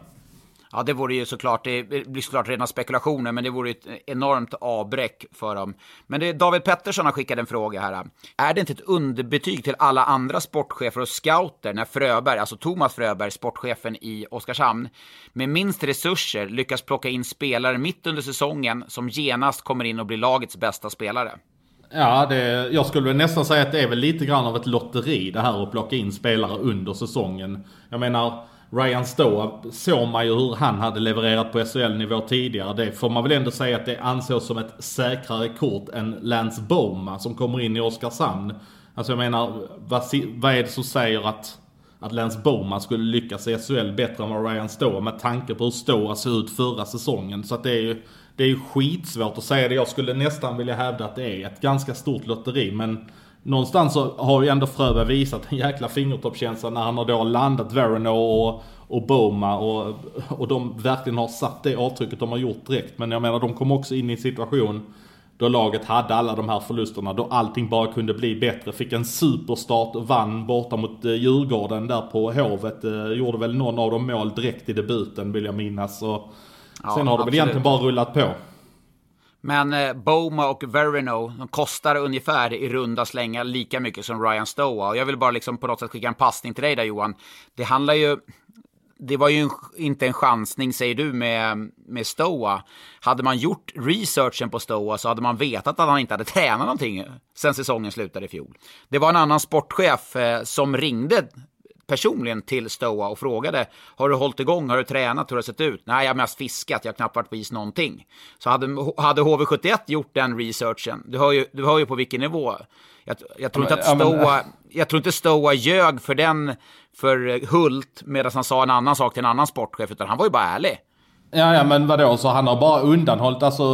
Ja, det vore ju såklart, det blir såklart rena spekulationer, men det vore ett enormt avbräck för dem. Men det är David Pettersson har skickat en fråga här. Är det inte ett underbetyg till alla andra sportchefer och scouter när Fröberg, alltså Thomas Fröberg, sportchefen i Oskarshamn, med minst resurser lyckas plocka in spelare mitt under säsongen som genast kommer in och blir lagets bästa spelare? Ja, det, jag skulle väl nästan säga att det är väl lite grann av ett lotteri det här att plocka in spelare under säsongen. Jag menar, Ryan Stoa såg man ju hur han hade levererat på SHL-nivå tidigare. Det får man väl ändå säga att det ansågs som ett säkrare kort än Lance Boma som kommer in i Oskarshamn. Alltså jag menar, vad, vad är det som säger att, att Lance Boma skulle lyckas i SHL bättre än vad Ryan Stoa med tanke på hur Stoa såg ut förra säsongen. Så att det är ju, det är ju skitsvårt att säga det. Jag skulle nästan vilja hävda att det är ett ganska stort lotteri men någonstans så har ju ändå Fröberg visat en jäkla fingertoppskänsla när han har då landat Verino och, och Boma och, och de verkligen har satt det avtrycket de har gjort direkt. Men jag menar de kom också in i en situation då laget hade alla de här förlusterna, då allting bara kunde bli bättre. Fick en superstart, vann borta mot eh, Djurgården där på Hovet. Eh, gjorde väl någon av dem mål direkt i debuten vill jag minnas. Och ja, sen har det väl egentligen bara rullat på. Men eh, Boma och Verino, de kostar ungefär i runda slängar lika mycket som Ryan Stoa. Och jag vill bara liksom på något sätt skicka en passning till dig där Johan. Det handlar ju... Det var ju inte en chansning, säger du, med, med Stoa. Hade man gjort researchen på Stoa så hade man vetat att han inte hade tränat någonting sen säsongen slutade i fjol. Det var en annan sportchef eh, som ringde personligen till Stoa och frågade Har du hållit igång? Har du tränat? Hur har det sett ut? Nej, jag har mest fiskat. Jag har knappt varit på is någonting. Så hade, hade HV71 gjort den researchen, du hör ju, du hör ju på vilken nivå. Jag, jag tror, inte att Stoa, jag tror inte Stoa ljög för den, för Hult, medan han sa en annan sak till en annan sportchef, utan han var ju bara ärlig. Ja, ja, men vadå, så han har bara undanhållit, alltså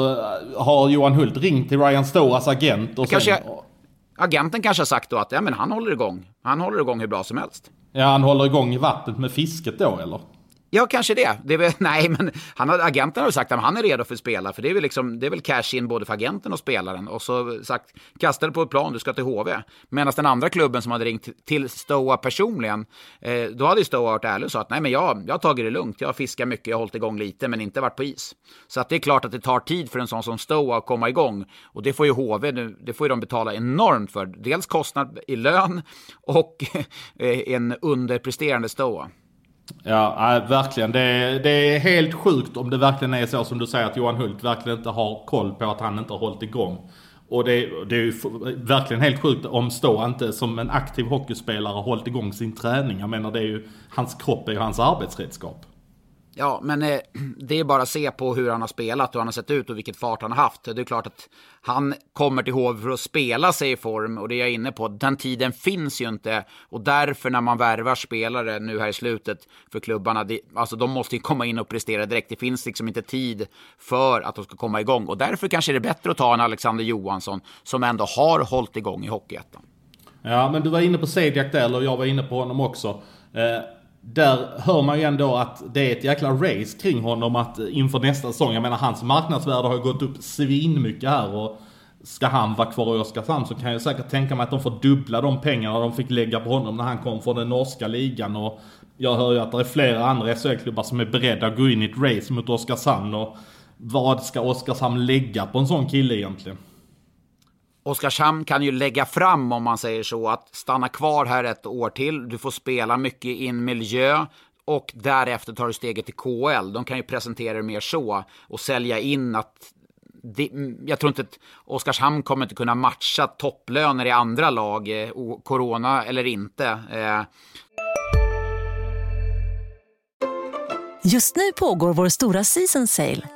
har Johan Hult ringt till Ryan Stoas agent och sen... Agenten kanske har sagt då att ja, men han håller igång. Han håller igång hur bra som helst. Ja, han håller igång i vattnet med fisket då eller? Ja, kanske det. det väl, nej, men han har, agenten har sagt att han är redo för att spela. För det är väl, liksom, det är väl cash in både för agenten och spelaren. Och så sagt, kasta det på ett plan, du ska till HV. Medan den andra klubben som hade ringt till Stoa personligen, eh, då hade Stoa varit ärlig och sagt att nej, men jag, jag har tagit det lugnt. Jag har fiskat mycket, jag har hållit igång lite, men inte varit på is. Så att det är klart att det tar tid för en sån som Stoa att komma igång. Och det får ju HV, det får ju de betala enormt för. Dels kostnad i lön och en underpresterande Stoa. Ja, verkligen. Det, det, är helt sjukt om det verkligen är så som du säger att Johan Hult verkligen inte har koll på att han inte har hållit igång. Och det, det är ju verkligen helt sjukt om Stå inte som en aktiv hockeyspelare har hållit igång sin träning. Jag menar det är ju, hans kropp är ju hans arbetsredskap. Ja, men eh, det är bara att se på hur han har spelat, hur han har sett ut och vilket fart han har haft. Det är klart att han kommer till HV för att spela sig i form och det är jag inne på. Den tiden finns ju inte och därför när man värvar spelare nu här i slutet för klubbarna, det, alltså de måste ju komma in och prestera direkt. Det finns liksom inte tid för att de ska komma igång och därför kanske det är bättre att ta en Alexander Johansson som ändå har hållit igång i Hockeyettan. Ja, men du var inne på Sejdiak där, och jag var inne på honom också. Eh, där hör man ju ändå att det är ett jäkla race kring honom att eh, inför nästa säsong, jag menar hans marknadsvärde har ju gått upp svinmycket här och ska han vara kvar i Oskarshamn så kan jag säkert tänka mig att de får dubbla de pengarna de fick lägga på honom när han kom från den norska ligan. Och jag hör ju att det är flera andra SHL-klubbar som är beredda att gå in i ett race mot Oskarshamn. Och vad ska Oskarshamn lägga på en sån kille egentligen? Oskarshamn kan ju lägga fram, om man säger så, att stanna kvar här ett år till. Du får spela mycket i en miljö och därefter tar du steget till KL. De kan ju presentera det mer så och sälja in att det, mm, jag tror inte att Oskarshamn kommer inte kunna matcha topplöner i andra lag, eh, corona eller inte. Eh. Just nu pågår vår stora season sale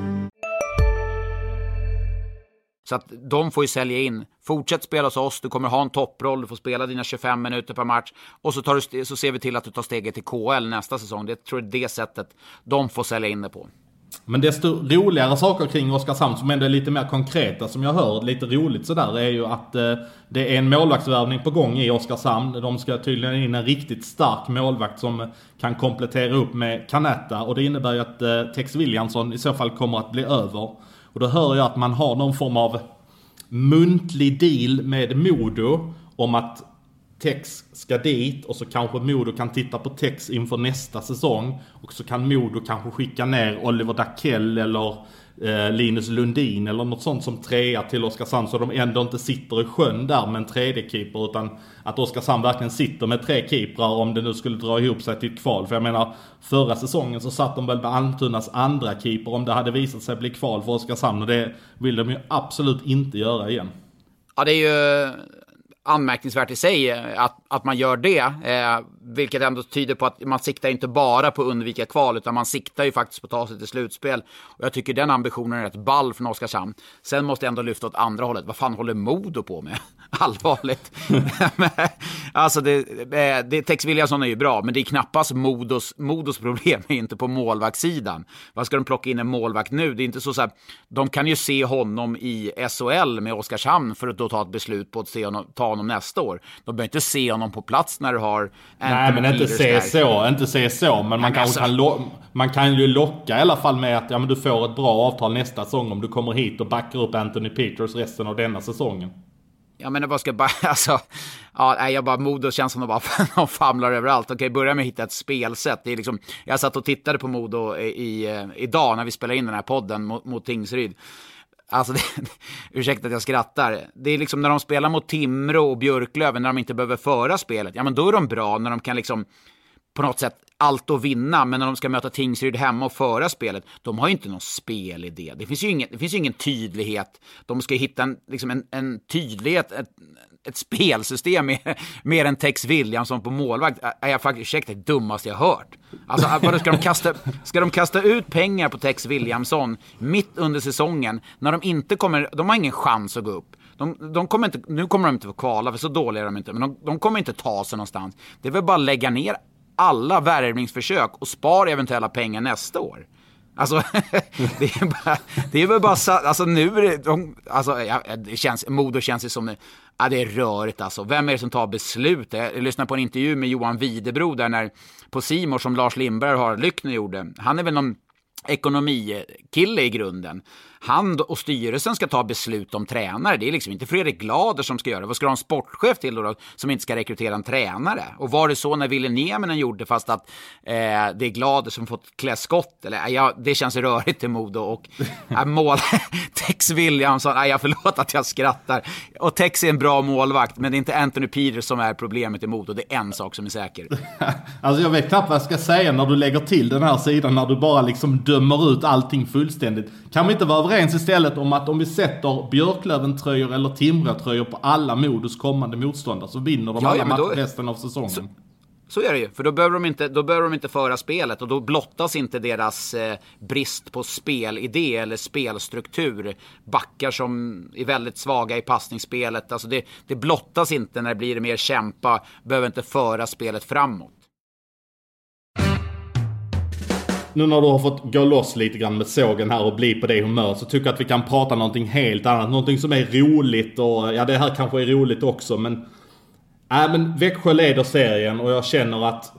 Så att de får ju sälja in. Fortsätt spela hos oss, du kommer ha en topproll, du får spela dina 25 minuter per match. Och så, tar du, så ser vi till att du tar steget till KL nästa säsong. Det tror jag är det sättet de får sälja in det på. Men desto roligare saker kring Oskarshamn som ändå är lite mer konkreta som jag hör, lite roligt sådär, är ju att eh, det är en målvaktsvärvning på gång i Oskarshamn. De ska tydligen in en riktigt stark målvakt som kan komplettera upp med Kanetta och det innebär ju att eh, Tex Williamson i så fall kommer att bli över. Och då hör jag att man har någon form av muntlig deal med Modo om att Tex ska dit och så kanske Modo kan titta på Tex inför nästa säsong. Och så kan Modo kanske skicka ner Oliver Dackell eller eh, Eh, Linus Lundin eller något sånt som trea till Oskarshamn så de ändå inte sitter i sjön där med en tredje keeper utan att Oskarshamn verkligen sitter med tre keeprar om det nu skulle dra ihop sig till ett kval. För jag menar förra säsongen så satt de väl med Almtunas andra keeper om det hade visat sig bli kval för Oskarshamn och det vill de ju absolut inte göra igen. Ja, det är ju anmärkningsvärt i sig eh, att, att man gör det. Eh, vilket ändå tyder på att man siktar inte bara på att undvika kval, utan man siktar ju faktiskt på att ta sig till slutspel. Och jag tycker den ambitionen är rätt ball från Oskarshamn. Sen måste jag ändå lyfta åt andra hållet. Vad fan håller Modo på med? Allvarligt. alltså, det, eh, det, Tex Williamson är ju bra, men det är knappast Modos, Modos problem, är inte på målvaktssidan. Vad ska de plocka in en målvakt nu? Det är inte så, så här, de kan ju se honom i SHL med Oskarshamn för att då ta ett beslut på att se honom, ta honom nästa år. De behöver inte se honom på plats när du har Nej, men inte se så. Inte se så. Men man, kanske alltså... kan man kan ju locka i alla fall med att ja, men du får ett bra avtal nästa säsong om du kommer hit och backar upp Anthony Peters resten av denna säsongen. Jag menar vad ska bara, alltså, ja, jag bara, Modo känns som de bara famlar överallt. Okej, börja med att hitta ett spelsätt. Det är liksom, jag satt och tittade på Modo i, i, eh, idag när vi spelade in den här podden mot, mot Tingsryd. Alltså, det, ursäkta att jag skrattar. Det är liksom när de spelar mot Timrå och Björklöven, när de inte behöver föra spelet, ja men då är de bra när de kan liksom på något sätt allt att vinna, men när de ska möta Tingsryd hemma och föra spelet, de har ju inte någon spelidé. Det finns ju ingen, det finns ju ingen tydlighet. De ska hitta en, liksom en, en tydlighet, ett, ett spelsystem med, mer än Tex Williamson på målvakt är jag faktiskt, ursäkta, det dummaste jag hört. Alltså, vadå, ska, de kasta, ska de kasta ut pengar på Tex Williamson mitt under säsongen när de inte kommer, de har ingen chans att gå upp. De, de kommer inte, nu kommer de inte få kvala, för så dåliga är de inte, men de, de kommer inte ta sig någonstans. Det är väl bara att lägga ner alla värvningsförsök och spar eventuella pengar nästa år. Alltså, det är, bara, det är väl bara alltså nu är det, de, alltså, ja, det känns, Modo känns ju som, ja det är rörigt alltså. Vem är det som tar beslut? Jag lyssnade på en intervju med Johan Widerbro där när, på Simor som Lars Lindberg har, Lyckner gjorde. Han är väl någon ekonomikille i grunden han och styrelsen ska ta beslut om tränare. Det är liksom inte Fredrik Glader som ska göra det. Vad ska du ha en sportchef till då, då som inte ska rekrytera en tränare? Och var det så när Ville Nieminen gjorde fast att eh, det är Glader som fått klä skott? Eller, ja, det känns rörigt till Modo och äh, mål... Tex Williamson, nej, jag förlåt att jag skrattar. Och Tex är en bra målvakt, men det är inte Anthony Peters som är problemet i Modo. Det är en sak som är säker. alltså jag vet knappt vad jag ska säga när du lägger till den här sidan, när du bara liksom dömer ut allting fullständigt. Kan vi inte vara överens istället om att om vi sätter Björklöven-tröjor eller Timrå-tröjor på alla Modos kommande motståndare så vinner de ja, alla ja, matcher resten av säsongen? Så... Så är det ju, för då behöver, de inte, då behöver de inte föra spelet och då blottas inte deras eh, brist på spelidé eller spelstruktur. Backar som är väldigt svaga i passningsspelet. Alltså det, det blottas inte när det blir mer kämpa, behöver inte föra spelet framåt. Nu när du har fått gå loss lite grann med sågen här och bli på det humör så tycker jag att vi kan prata någonting helt annat. Någonting som är roligt och ja det här kanske är roligt också men Nej äh, men Växjö leder serien och jag känner att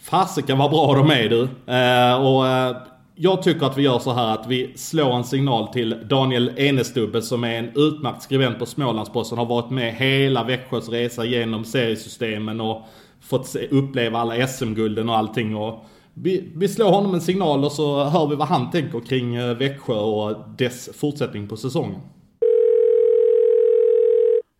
fasiken vad bra de är du. Eh, och eh, jag tycker att vi gör så här att vi slår en signal till Daniel Enestubbe som är en utmärkt skribent på Smålandsposten. Har varit med hela Växjös resa genom seriesystemen och fått se, uppleva alla SM-gulden och allting. Och vi, vi slår honom en signal och så hör vi vad han tänker kring eh, Växjö och dess fortsättning på säsongen.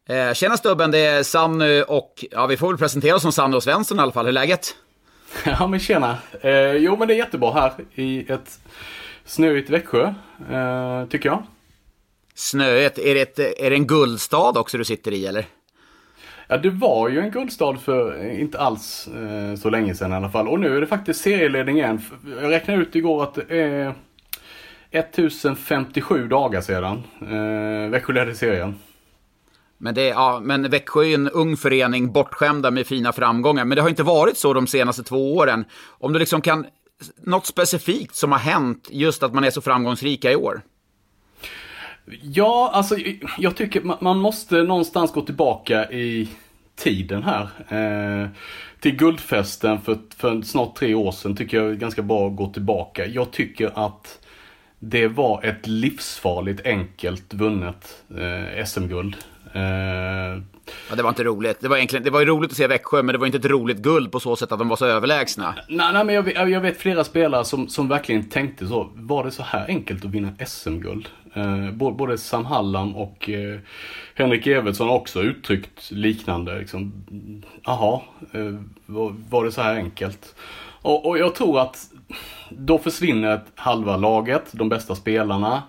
Eh, tjena stubben, det är Sanny och ja, vi får väl presentera oss som Sanny och Svensson i alla fall. Hur är läget? Ja men tjena. Eh, jo men det är jättebra här i ett snöigt Växjö, eh, tycker jag. Snöigt, är det, ett, är det en guldstad också du sitter i eller? Ja det var ju en guldstad för inte alls eh, så länge sedan i alla fall. Och nu är det faktiskt serieledning igen. Jag räknade ut igår att det är 1057 dagar sedan eh, Växjö ledde serien. Men, det, ja, men Växjö är ju en ung förening, bortskämda med fina framgångar. Men det har inte varit så de senaste två åren. Om du liksom kan, något specifikt som har hänt, just att man är så framgångsrika i år? Ja, alltså jag tycker man måste någonstans gå tillbaka i tiden här. Eh, till guldfesten för, för snart tre år sedan tycker jag är ganska bra att gå tillbaka. Jag tycker att det var ett livsfarligt enkelt vunnet eh, SM-guld. Uh... Ja, det var inte roligt. Det var, egentligen, det var ju roligt att se Växjö, men det var inte ett roligt guld på så sätt att de var så överlägsna. Nej, nej men jag, jag vet flera spelare som, som verkligen tänkte så. Var det så här enkelt att vinna SM-guld? Uh, både Sam Hallam och uh, Henrik Evertsson har också uttryckt liknande. Liksom, Jaha, eh, var, det så här enkelt? Och, och jag tror att då försvinner halva laget, de bästa spelarna.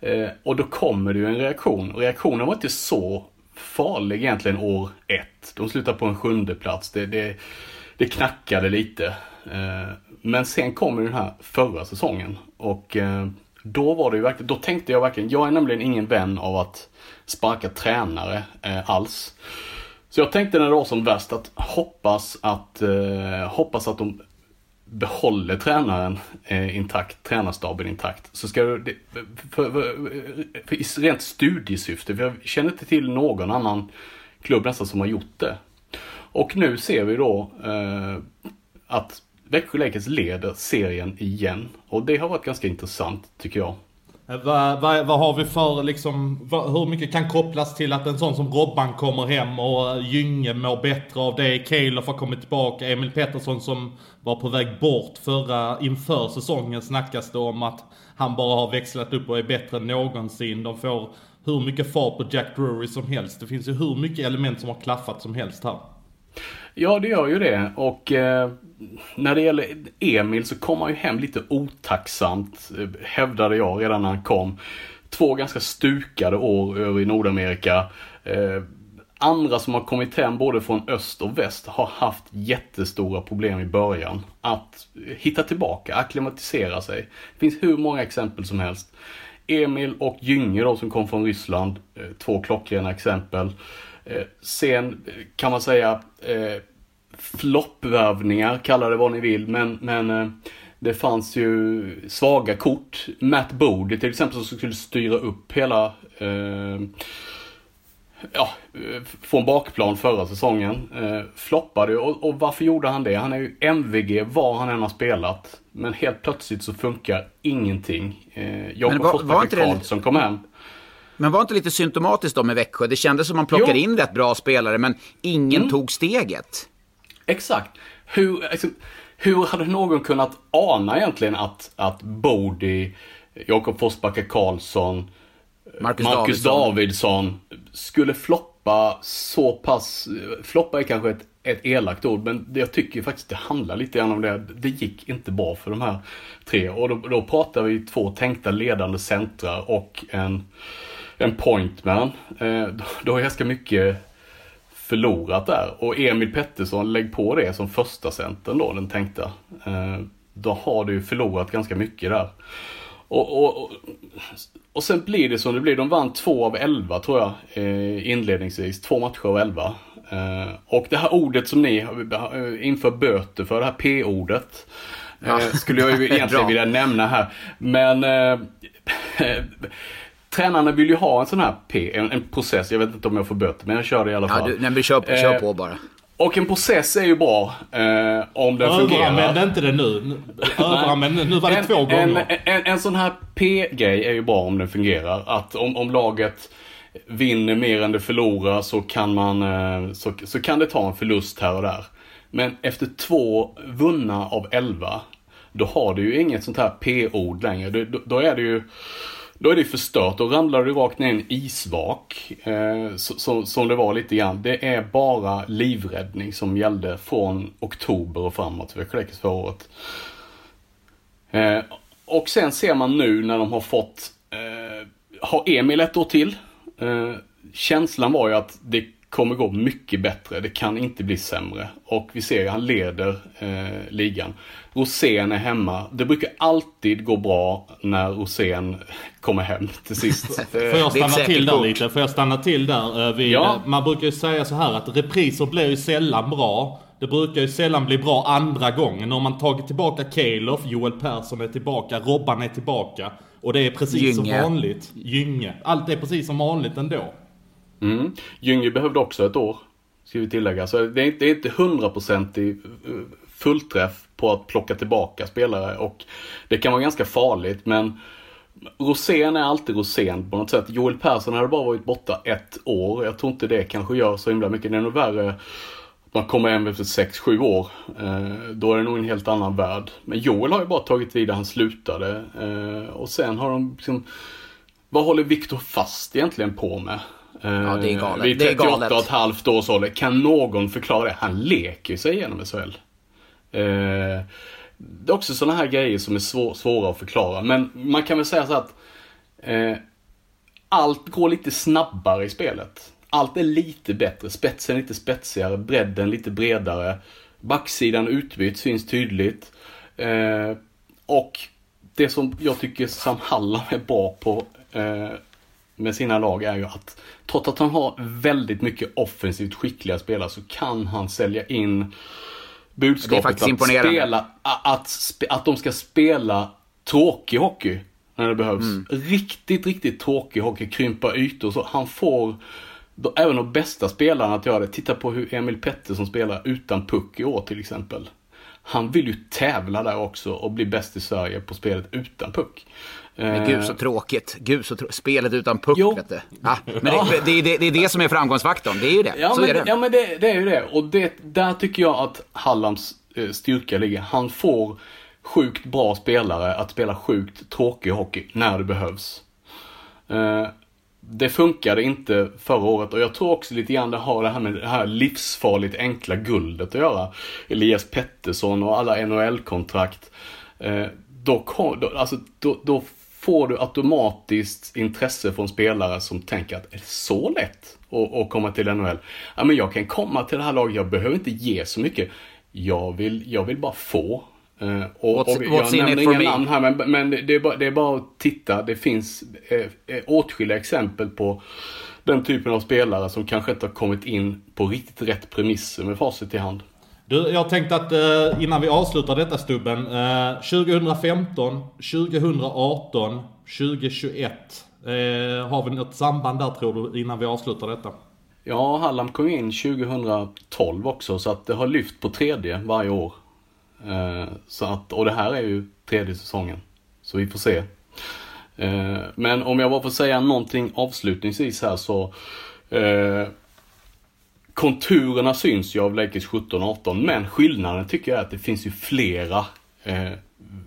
Eh, och då kommer det ju en reaktion. Och reaktionen var inte så farlig egentligen år ett. De slutade på en sjunde plats. Det, det, det knackade lite. Eh, men sen kommer den här förra säsongen. Och då var det ju verkligen, då tänkte jag verkligen, jag är nämligen ingen vän av att sparka tränare eh, alls. Så jag tänkte när det var som värst att hoppas att, eh, hoppas att de behåller tränaren eh, intakt, tränarstaben intakt, så ska det, för, för, för, i rent studiesyfte, för jag känner inte till någon annan klubb nästan som har gjort det. Och nu ser vi då eh, att Växjö Lakers leder serien igen. Och det har varit ganska intressant tycker jag. Vad, vad, vad, har vi för liksom, vad, hur mycket kan kopplas till att en sån som Robban kommer hem och eh, Gynge mår bättre av det, Kejlof har kommit tillbaka, Emil Pettersson som var på väg bort förra, inför säsongen snackas det om att han bara har växlat upp och är bättre än någonsin. De får hur mycket fart på Jack Drury som helst. Det finns ju hur mycket element som har klaffat som helst här. Ja, det gör ju det. Och eh, när det gäller Emil så kom han ju hem lite otacksamt, eh, hävdade jag redan när han kom. Två ganska stukade år över i Nordamerika. Eh, andra som har kommit hem både från öst och väst har haft jättestora problem i början. Att hitta tillbaka, akklimatisera sig. Det finns hur många exempel som helst. Emil och Gynge då som kom från Ryssland, eh, två klockrena exempel. Eh, sen kan man säga eh, floppvärvningar, kalla det vad ni vill, men, men eh, det fanns ju svaga kort. Matt Bode till exempel som skulle styra upp hela eh, ja, från bakplan förra säsongen. Eh, floppade och, och varför gjorde han det? Han är ju MVG var han än har spelat. Men helt plötsligt så funkar ingenting. Eh, Jakob det- Karlsson kom hem. Men var inte lite symptomatiskt då med Växjö? Det kändes som man plockade Jo. in rätt bra spelare, men ingen tog steget. Exakt. Hur, alltså, hur hade någon kunnat ana egentligen att, att Bodie, Jakob Forsbacka Karlsson, Marcus, Marcus Davidsson. Davidsson skulle floppa så pass, floppa är kanske ett, ett elakt ord, men jag tycker faktiskt det handlar lite grann om det. Det gick inte bra för de här tre och då, då pratar vi två tänkta ledande centra och en, en pointman. Eh, då, då är ganska mycket förlorat där. Och Emil Pettersson, lägg på det som första centern då, den tänkta. Eh, då har du förlorat ganska mycket där. Och, och, och, och sen blir det som det blir. De vann två av elva tror jag eh, inledningsvis. Två matcher av elva. Eh, och det här ordet som ni eh, inför böter för, det här P-ordet. Eh, skulle jag ju egentligen vilja nämna här. Men eh, tränarna vill ju ha en sån här P, en, en process. Jag vet inte om jag får böter, men jag kör det i alla Ja, fall. du, nej, men kör, på- kör Eh, på bara. Och en process är ju bra eh, om den fungerar. Överanvänd inte det nu. Överanvänd, nu var det en, två en, gånger. en, en sån här P-grej är ju bra om den fungerar. Att om, om laget vinner mer än det förlorar så kan man eh, så, så kan det ta en förlust här och där. Men efter två vunna av elva då har du ju inget sånt här P-ord längre. Då, då, då är det ju då är det förstört. Då ramlar du rakt ner i en isvak. Eh, som, som det var lite grann. Det är bara livräddning som gällde från oktober och framåt för Växjö förra året. Eh, och sen ser man nu när de har fått, eh, har Emil ett år till. Eh, känslan var ju att det kommer gå mycket bättre. Det kan inte bli sämre. Och vi ser ju, han leder eh, ligan. Rosén är hemma. Det brukar alltid gå bra när Rosén kommer hem till sist. Får jag stanna till där lite? Får jag stanna till där? eh, Vid, Ja. Man brukar ju säga så här att repriser blir ju sällan bra. Det brukar ju sällan bli bra andra gången. Nu har man tagit tillbaka Calof, Joel Persson är tillbaka, Robban är tillbaka. Och det är precis Gynge. som vanligt. Gynge. Allt är precis som vanligt ändå. Mm. Gynge behövde också ett år, ska vi tillägga. Så det är, inte- det är inte hundraprocentig eh, fullträff på att plocka tillbaka spelare och det kan vara ganska farligt men Rosén är alltid Rosén på något sätt. Joel Persson hade bara varit borta ett år. Jag tror inte det kanske gör så himla mycket. Det är nog värre att man kommer hem efter 6-7 år. Eh, då är det nog en helt annan värld. Men Joel har ju bara tagit vid där han slutade. Eh, och sen har de liksom vad håller Viktor fast egentligen på med? Ja, det är galet. Vid 38 galet. och ett halvt års ålder. Kan någon förklara det? Han leker sig igenom SHL. Eh, det är också sådana här grejer som är svår, svåra att förklara. Men man kan väl säga så att eh, allt går lite snabbare i spelet. Allt är lite bättre. Spetsen är lite spetsigare, bredden lite bredare. Backsidan utbytt syns tydligt. Eh, och det som jag tycker Sam Hallam är bra på eh, med sina lag är ju att trots att han har väldigt mycket offensivt skickliga spelare så kan han sälja in budskapet att, spela, att, att de ska spela tråkig hockey när det behövs. Mm. Riktigt, riktigt tråkig hockey, krympa ytor så. Han får även de bästa spelarna att göra det. Titta på hur Emil Pettersson spelar utan puck i år till exempel. Han vill ju tävla där också och bli bäst i Sverige på spelet utan puck. Men Eh, gud så tråkigt. Gud så trå- Spelet utan puck, Jo. vet du. Ja, men det, det, är det, det är det som är framgångsfaktorn. Det är ju det. Ja så men, är det. ja, men det, det är ju det. Och det, där tycker jag att Hallams eh, styrka ligger. Han får sjukt bra spelare att spela sjukt tråkig hockey när det behövs. Det funkade inte förra året och jag tror också lite grann det har det här med det här livsfarligt enkla guldet att göra. Elias Pettersson och alla NHL-kontrakt. Eh, då, då, alltså, då, då får du automatiskt intresse från spelare som tänker att är det så lätt att, att komma till NHL? Ja, men jag kan komma till det här laget, jag behöver inte ge så mycket. Jag vill, jag vill bara få. Eh, och, What's- och what's jag nämner inga namn här, men, men det, det, är bara, det är bara att titta. Det finns eh, eh, åtskilliga exempel på den typen av spelare som kanske inte har kommit in på riktigt rätt premisser med facit i hand. Du, jag tänkte att eh, innan vi avslutar detta stubben. Eh, 2015, 2018, 2021. Eh, har vi något samband där tror du innan vi avslutar detta? Ja, Hallam kom in 2012 också så att det har lyft på tredje varje år. Eh, så att, och det här är ju tredje säsongen. Så vi får se. Eh, men om jag bara får säga någonting avslutningsvis här så eh, Konturerna syns ju av Lakers 17-18 men skillnaden tycker jag är att det finns ju flera eh,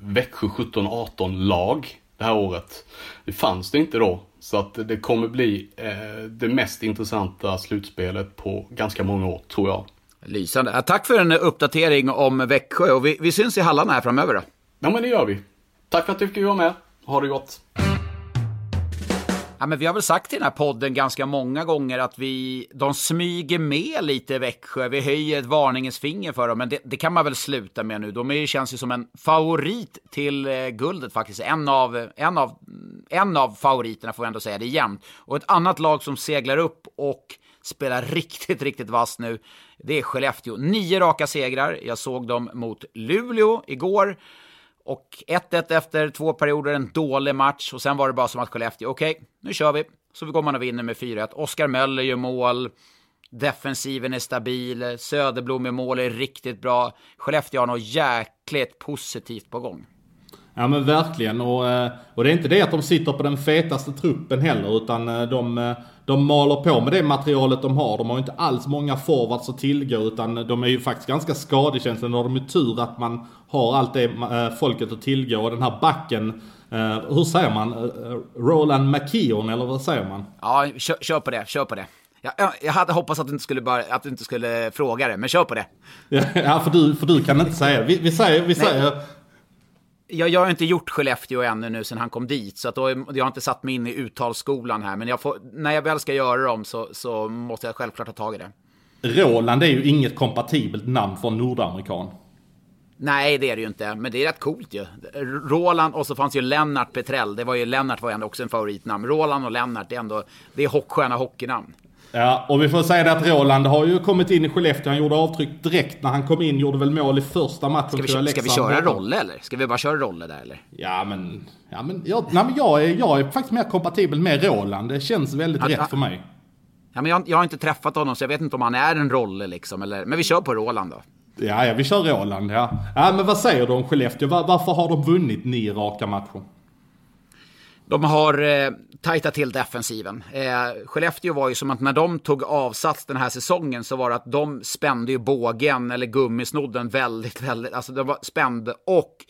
Växjö 17-18 lag det här året. Det fanns det inte då. Så att det kommer bli eh, det mest intressanta slutspelet på ganska många år, tror jag. Lysande. Tack för en uppdatering om Växjö och vi, vi syns i hallarna här framöver då. Ja, men det gör vi. Tack för att du fick vara med. Ha det gott. Ja, men vi har väl sagt i den här podden ganska många gånger att vi, de smyger med lite Växjö. Vi höjer ett varningens finger för dem, men det, det kan man väl sluta med nu. De är, känns ju som en favorit till eh, guldet faktiskt. En av, en, av, en av favoriterna får jag ändå säga, det är jämnt. Och ett annat lag som seglar upp och spelar riktigt, riktigt vass nu, det är Skellefteå. Nio raka segrar. Jag såg dem mot Luleå igår. Och 1-1 efter två perioder, en dålig match. Och sen var det bara som att Skellefteå, okej, okay, nu kör vi. Så vi går man och vinner med 4-1. Oskar Möller gör mål. Defensiven är stabil. Söderblom i mål är riktigt bra. Skellefteå har något jäkligt positivt på gång. Ja men verkligen och, eh, och det är inte det att de sitter på den fetaste truppen heller utan eh, de, eh, de maler på med det materialet de har. De har ju inte alls många forwards att tillgå utan de är ju faktiskt ganska skadekänsliga. Nu har de ju tur att man har allt det folket att tillgå och den här backen hur säger man? Roland McKeon eller vad säger man? Ja, kör, kör på det, kör på det. Jag, jag hade hoppats att du inte skulle, bara, att du inte skulle fråga det, men kör på det. Ja, för du, för du kan inte säga det. Vi, vi säger, vi säger jag, jag har inte gjort Skellefteå ännu nu sen han kom dit, så att då, jag har inte satt mig in i uttalsskolan här. Men jag får, när jag väl ska göra dem så, så måste jag självklart ta tag i det. Roland är ju inget kompatibelt namn för en nordamerikan. Nej, det är det ju inte, men det är rätt coolt ju. Roland och så fanns ju Lennart Petrell. Det var ju Lennart var ju också en favoritnamn. Roland och Lennart, det är ändå det är sköna hockeynamn. Ja, och vi får säga det att Roland har ju kommit in i Skellefteå. Han gjorde avtryck direkt när han kom in. Gjorde väl mål i första matchen. Ska vi, ska vi köra Rolle eller? Ska vi bara köra Rolle där eller? Ja men, ja, men, jag, nej, men jag, är, jag är faktiskt mer kompatibel med Roland. Det känns väldigt att, rätt för mig. Ja, men jag, jag, har inte träffat honom så jag vet inte om han är en Rolle liksom. Eller, men vi kör på Roland då. Ja, ja vi kör Roland ja. Ja men vad säger du om Skellefteå? Var, varför har de vunnit nio raka matcher? De har eh, tajta till defensiven. Eh, Skellefteå var ju som att när de tog avsats den här säsongen så var det att de spände ju bågen eller gummisnodden väldigt, väldigt, alltså de var spände och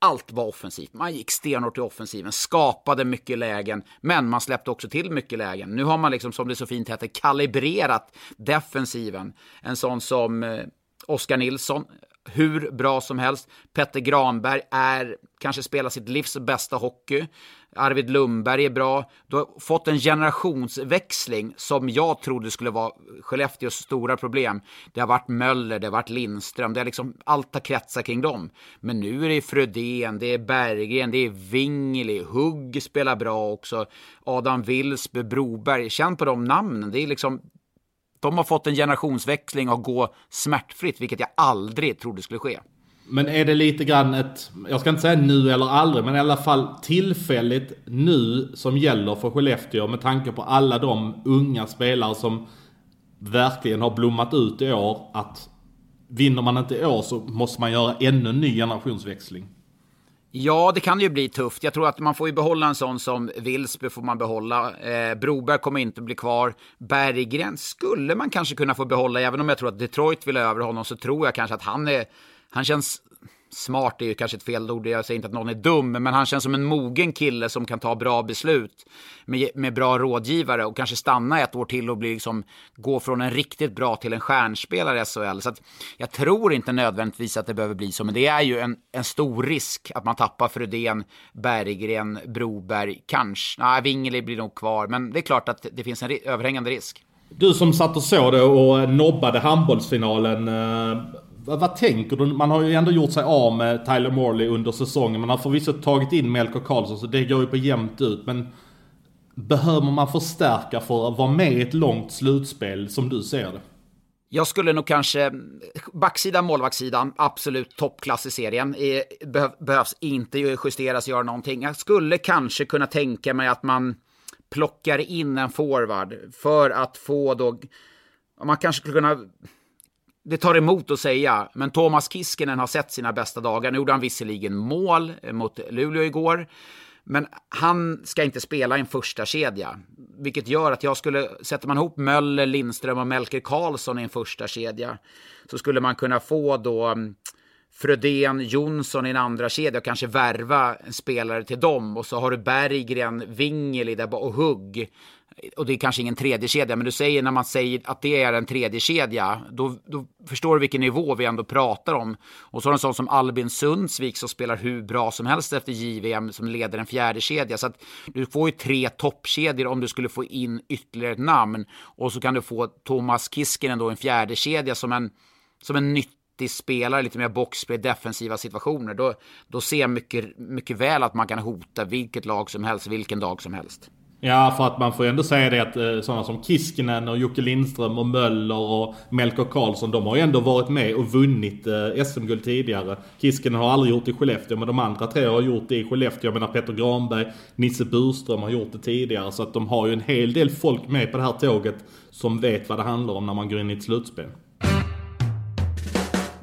allt var offensivt. Man gick stenhårt i offensiven, skapade mycket lägen, men man släppte också till mycket lägen. Nu har man liksom, som det så fint heter, kalibrerat defensiven. En sån som eh, Oskar Nilsson, hur bra som helst. Petter Granberg är, kanske spelar sitt livs bästa hockey. Arvid Lundberg är bra. Du har fått en generationsväxling som jag trodde skulle vara Skellefteås stora problem. Det har varit Möller, det har varit Lindström, det har liksom, allt har kretsat kring dem. Men nu är det Frödén, det är Berggren, det är Wingeli, Hugg spelar bra också. Adam Wilsby, Broberg, känn på de namnen. Det är liksom, de har fått en generationsväxling och gå smärtfritt, vilket jag aldrig trodde skulle ske. Men är det lite grann ett, jag ska inte säga nu eller aldrig, men i alla fall tillfälligt nu som gäller för Skellefteå med tanke på alla de unga spelare som verkligen har blommat ut i år. Att vinner man inte i år så måste man göra ännu en ny generationsväxling. Ja, det kan ju bli tufft. Jag tror att man får ju behålla en sån som Wilsby får man behålla. Eh, Broberg kommer inte bli kvar. Berggren skulle man kanske kunna få behålla, även om jag tror att Detroit vill över honom så tror jag kanske att han är han känns smart är ju kanske ett fel ord, jag säger inte att någon är dum, men han känns som en mogen kille som kan ta bra beslut med, med bra rådgivare och kanske stanna ett år till och bli liksom, gå från en riktigt bra till en stjärnspelare i SHL. Så att jag tror inte nödvändigtvis att det behöver bli så, men det är ju en, en stor risk att man tappar Frödén, Berggren, Broberg, kanske, nej, Wingeli blir nog kvar, men det är klart att det finns en överhängande risk. Du som satt och såg det och nobbade handbollsfinalen. Eh, vad, vad, tänker du? Man har ju ändå gjort sig av med Tyler Morley under säsongen. Man har förvisso tagit in Melker Karlsson så det går ju på jämnt ut. Men behöver man förstärka för att vara med i ett långt slutspel som du ser det? Jag skulle nog kanske, backsidan, målvaktssidan, absolut toppklass i serien. Behövs inte justeras, göra någonting. Jag skulle kanske kunna tänka mig att man plockar in en forward för att få då, man kanske skulle kunna det tar emot att säga, men Thomas Kiskinen har sett sina bästa dagar. Nu gjorde han visserligen mål eh, mot Luleå igår, men han ska inte spela i en första kedja, vilket gör att jag skulle, sätter man ihop Möller, Lindström och Melker Karlsson i en första kedja så skulle man kunna få då mm, Frödén, Jonsson i en andra kedja och kanske värva en spelare till dem. Och så har du Berggren, Wingeli där och Hugg. Och det är kanske ingen tredje kedja, men du säger när man säger att det är en tredje kedja, då, då förstår du vilken nivå vi ändå pratar om. Och så har du en sån som Albin Sundsvik som spelar hur bra som helst efter JVM som leder en fjärde kedja. Så att du får ju tre toppkedjor om du skulle få in ytterligare ett namn. Och så kan du få Thomas Kiskinen då en fjärde kedja som en, som en nytt spelare, lite mer boxplay, defensiva situationer, då, då ser jag mycket, mycket väl att man kan hota vilket lag som helst, vilken dag som helst. Ja, för att man får ändå säga det att eh, sådana som Kiskinen och Jocke Lindström och Möller och Melker Karlsson, de har ju ändå varit med och vunnit eh, SM-guld tidigare. Kiskinen har aldrig gjort det i Skellefteå, men de andra tre har gjort det i Skellefteå. Jag menar Peter Granberg, Nisse Burström har gjort det tidigare. Så att de har ju en hel del folk med på det här tåget som vet vad det handlar om när man går in i ett slutspel.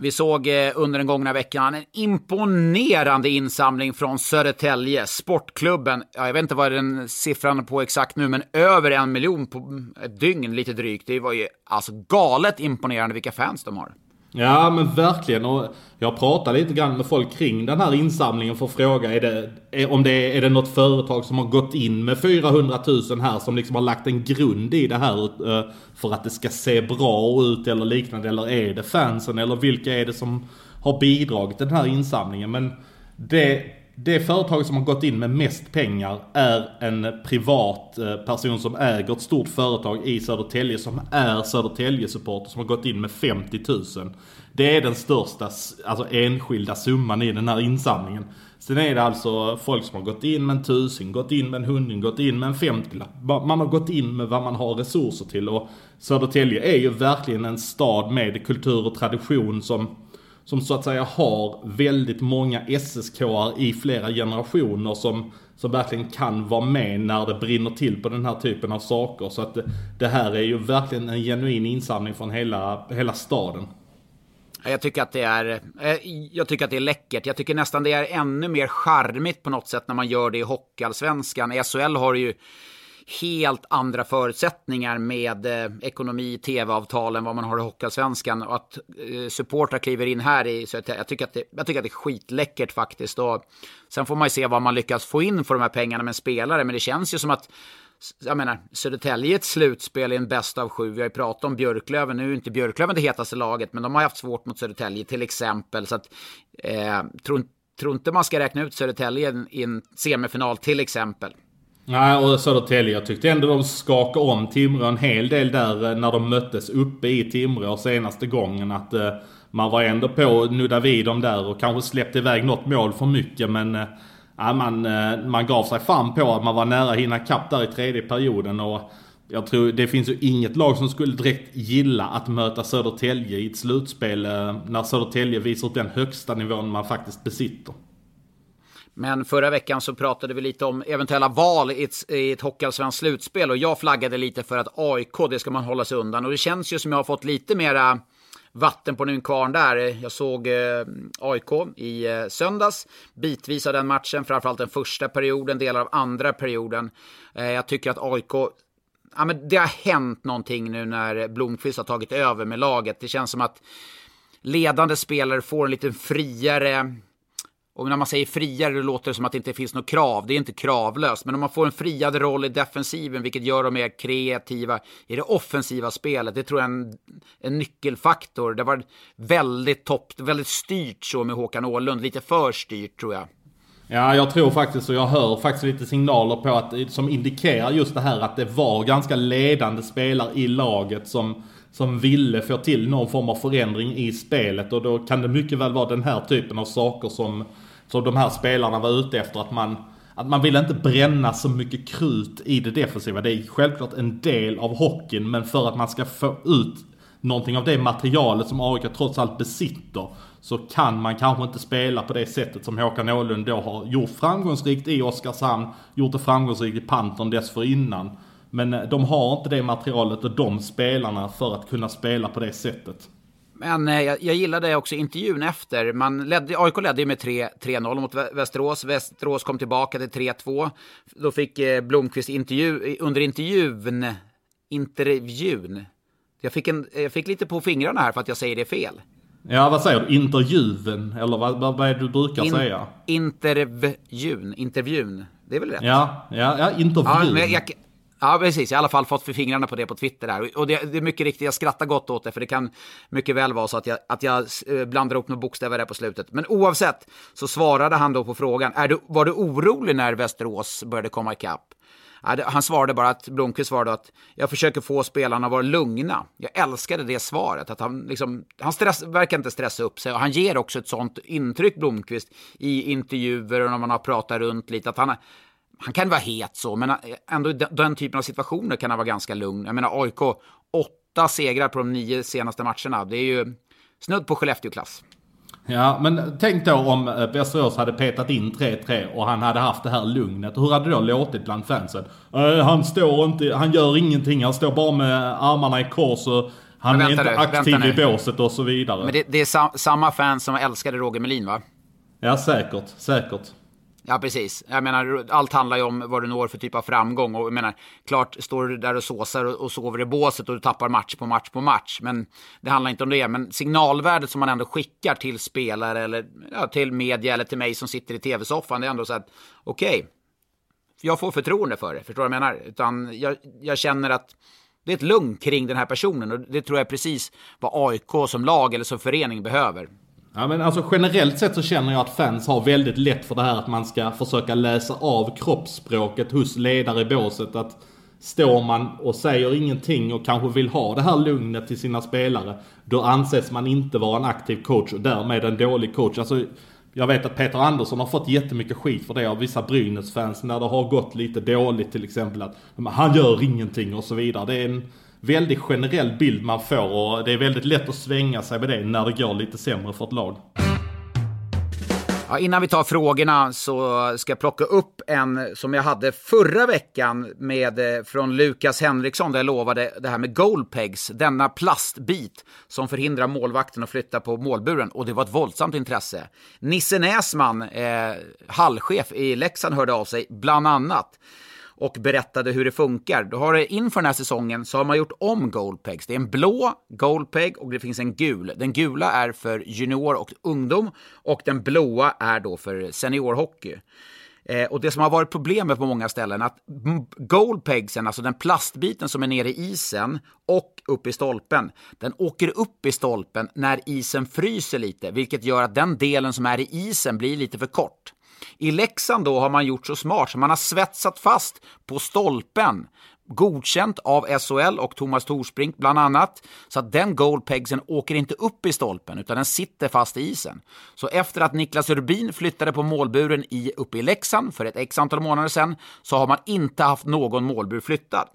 Vi såg eh, under den gångna veckan en imponerande insamling från Södertälje, sportklubben. Ja, jag vet inte vad den siffran på exakt nu, men över en miljon på ett dygn lite drygt. Det var ju alltså galet imponerande vilka fans de har. Ja men verkligen. Och jag pratade lite grann med folk kring den här insamlingen för att fråga är det, är, om det är, är det något företag som har gått in med 400 000 här som liksom har lagt en grund i det här eh, för att det ska se bra ut eller liknande? Eller är det fansen? Eller vilka är det som har bidragit till den här insamlingen? Men det det företag som har gått in med mest pengar är en privat eh, person som äger ett stort företag i Södertälje som är Södertälje-supporter som har gått in med 50 000. Det är den största alltså enskilda summan i den här insamlingen. Sen är det alltså folk som har gått in med en tusing, gått in med en hundring, gått in med en femtiolapp. Man har gått in med vad man har resurser till och Södertälje är ju verkligen en stad med kultur och tradition som som så att säga har väldigt många ssk i flera generationer som, som verkligen kan vara med när det brinner till på den här typen av saker. Så att det, det här är ju verkligen en genuin insamling från hela, hela staden. Jag tycker att det är, eh, jag tycker att det är läckert. Jag tycker nästan det är ännu mer charmigt på något sätt när man gör det i Hockeyallsvenskan. SHL har ju helt andra förutsättningar med eh, ekonomi, tv-avtal än vad man har i Hockeyallsvenskan. Och att eh, supportrar kliver in här i Södertälje, jag tycker, att det, jag tycker att det är skitläckert faktiskt. Och sen får man ju se vad man lyckas få in för de här pengarna med spelare, men det känns ju som att jag menar, Södertälje är ett slutspel i en bäst av sju. Vi har ju pratat om Björklöven. Nu är inte Björklöven det hetaste laget, men de har haft svårt mot Södertälje till exempel. Så att, eh, tror, tror inte man ska räkna ut Södertälje i en semifinal till exempel. Nej, och Södertälje. Jag tyckte ändå de skakade om Timrå en hel del där eh, när de möttes uppe i Timrå senaste gången. Att eh, man var ändå på att nudda vid dem där och kanske släppte iväg något mål för mycket. Men eh, man, eh, man gav sig fram på att man var nära att hinna kapp där i tredje perioden. Och jag tror det finns ju inget lag som skulle direkt gilla att möta Södertälje i ett slutspel eh, när Södertälje visar upp den högsta nivån man faktiskt besitter. Men förra veckan så pratade vi lite om eventuella val i ett, i ett hockeyallsvenskt slutspel och jag flaggade lite för att AIK, det ska man hålla sig undan. Och det känns ju som jag har fått lite mera vatten på min kvarn där. Jag såg eh, AIK i eh, söndags, bitvis av den matchen, framförallt den första perioden, delar av andra perioden. Eh, jag tycker att AIK Ja, men det har hänt någonting nu när Blomqvist har tagit över med laget. Det känns som att ledande spelare får en lite friare och när man säger friare då låter det som att det inte finns något krav. Det är inte kravlöst. Men om man får en friad roll i defensiven, vilket gör dem mer kreativa i det offensiva spelet, det tror jag är en, en nyckelfaktor. Det var väldigt topp, väldigt styrt så med Håkan Åhlund. Lite för styrt tror jag. Ja, jag tror faktiskt och jag hör faktiskt lite signaler på att som indikerar just det här att det var ganska ledande spelare i laget som som ville få till någon form av förändring i spelet och då kan det mycket väl vara den här typen av saker som som de här spelarna var ute efter. Att man, att man vill inte bränna så mycket krut i det defensiva. Det är självklart en del av hockeyn, men för att man ska få ut någonting av det materialet som AIK trots allt besitter så kan man kanske inte spela på det sättet som Håkan Åhlund då har gjort framgångsrikt i Oskarshamn, gjort det framgångsrikt i Pantern dessförinnan. Men eh, de har inte det materialet och de spelarna för att kunna spela på det sättet. Men eh, jag, jag gillade också intervjun efter. Man ledde, AIK ledde ju med 3-0 mot Västerås. Västerås kom tillbaka till 3-2. Då fick eh, Blomqvist intervju, under intervjun, intervjun. Jag fick, en, jag fick lite på fingrarna här för att jag säger det fel. Ja, vad säger du? Intervjun? Eller vad, vad, vad är det du brukar In, säga? Intervjun. Intervjun. Det är väl rätt? Ja, ja, ja intervjun. Ja, Ja, precis. I alla fall fått för fingrarna på det på Twitter där. Och det, det, är mycket riktigt, jag skrattar gott åt det, för det kan mycket väl vara så att jag, att jag eh, blandar ihop några bokstäver där på slutet. Men oavsett så svarade han då på frågan, är du, var du orolig när Västerås började komma ikapp? Han svarade bara att, Blomqvist svarade att jag försöker få spelarna att vara lugna. Jag älskade det svaret, att han liksom, han stress, verkar inte stressa upp sig och han ger också ett sånt intryck, Blomqvist, i intervjuer och när man har pratat runt lite, att han, han kan vara het så, men ändå i den typen av situationer kan han vara ganska lugn. Jag menar AIK, åtta segrar på de nio senaste matcherna. Det är ju snudd på Skellefteå-klass. Ja, men tänk då om eh, Västerås hade petat in 3-3 och han hade haft det här lugnet. Hur hade det då låtit bland fansen? Uh, han står inte, han gör ingenting, han står bara med armarna i kors och han är inte du, aktiv i båset och så vidare. Men det, det är sam samma fans som älskade Roger Melin va? Ja, säkert, säkert. Ja, precis. Jag menar, allt handlar ju om vad du når för typ av framgång. Och jag menar, klart, står du där och såsar och, och sover i båset och du tappar match på match på match. Men det handlar inte om det. Men signalvärdet som man ändå skickar till spelare eller ja, till media eller till mig som sitter i tv-soffan, det är ändå så att okej, okay, jag får förtroende för det. Förstår du vad jag menar? Utan jag, jag känner att det är ett lugn kring den här personen och det tror jag är precis vad AIK som lag eller som förening behöver. Ja men alltså generellt sett så känner jag att fans har väldigt lätt för det här att man ska försöka läsa av kroppsspråket hos ledare i båset. Att står man och säger ingenting och kanske vill ha det här lugnet till sina spelare. Då anses man inte vara en aktiv coach och därmed en dålig coach. Alltså, jag vet att Peter Andersson har fått jättemycket skit för det av vissa Brynäs-fans när det har gått lite dåligt till exempel. Att han gör ingenting och så vidare. Det är en väldigt generell bild man får och det är väldigt lätt att svänga sig med det när det går lite sämre för ett lag. Ja, innan vi tar frågorna så ska jag plocka upp en som jag hade förra veckan med, eh, från Lukas Henriksson där jag lovade det här med goalpegs, denna plastbit som förhindrar målvakten att flytta på målburen och det var ett våldsamt intresse. Nisse Näsman, eh, hallchef i Leksand, hörde av sig bland annat och berättade hur det funkar. Då har det inför den här säsongen så har man gjort om goldpegs. Det är en blå goldpeg och det finns en gul. Den gula är för junior och ungdom och den blåa är då för seniorhockey. Eh, och det som har varit problemet på många ställen, är att goalpegsen, alltså den plastbiten som är nere i isen och upp i stolpen, den åker upp i stolpen när isen fryser lite, vilket gör att den delen som är i isen blir lite för kort. I Leksand då har man gjort så smart så man har svetsat fast på stolpen godkänt av SHL och Thomas Torsbrink bland annat. Så att den goalpegsen åker inte upp i stolpen utan den sitter fast i isen. Så efter att Niklas Urbin flyttade på målburen i, uppe i Leksand för ett x antal månader sedan så har man inte haft någon målbur flyttad.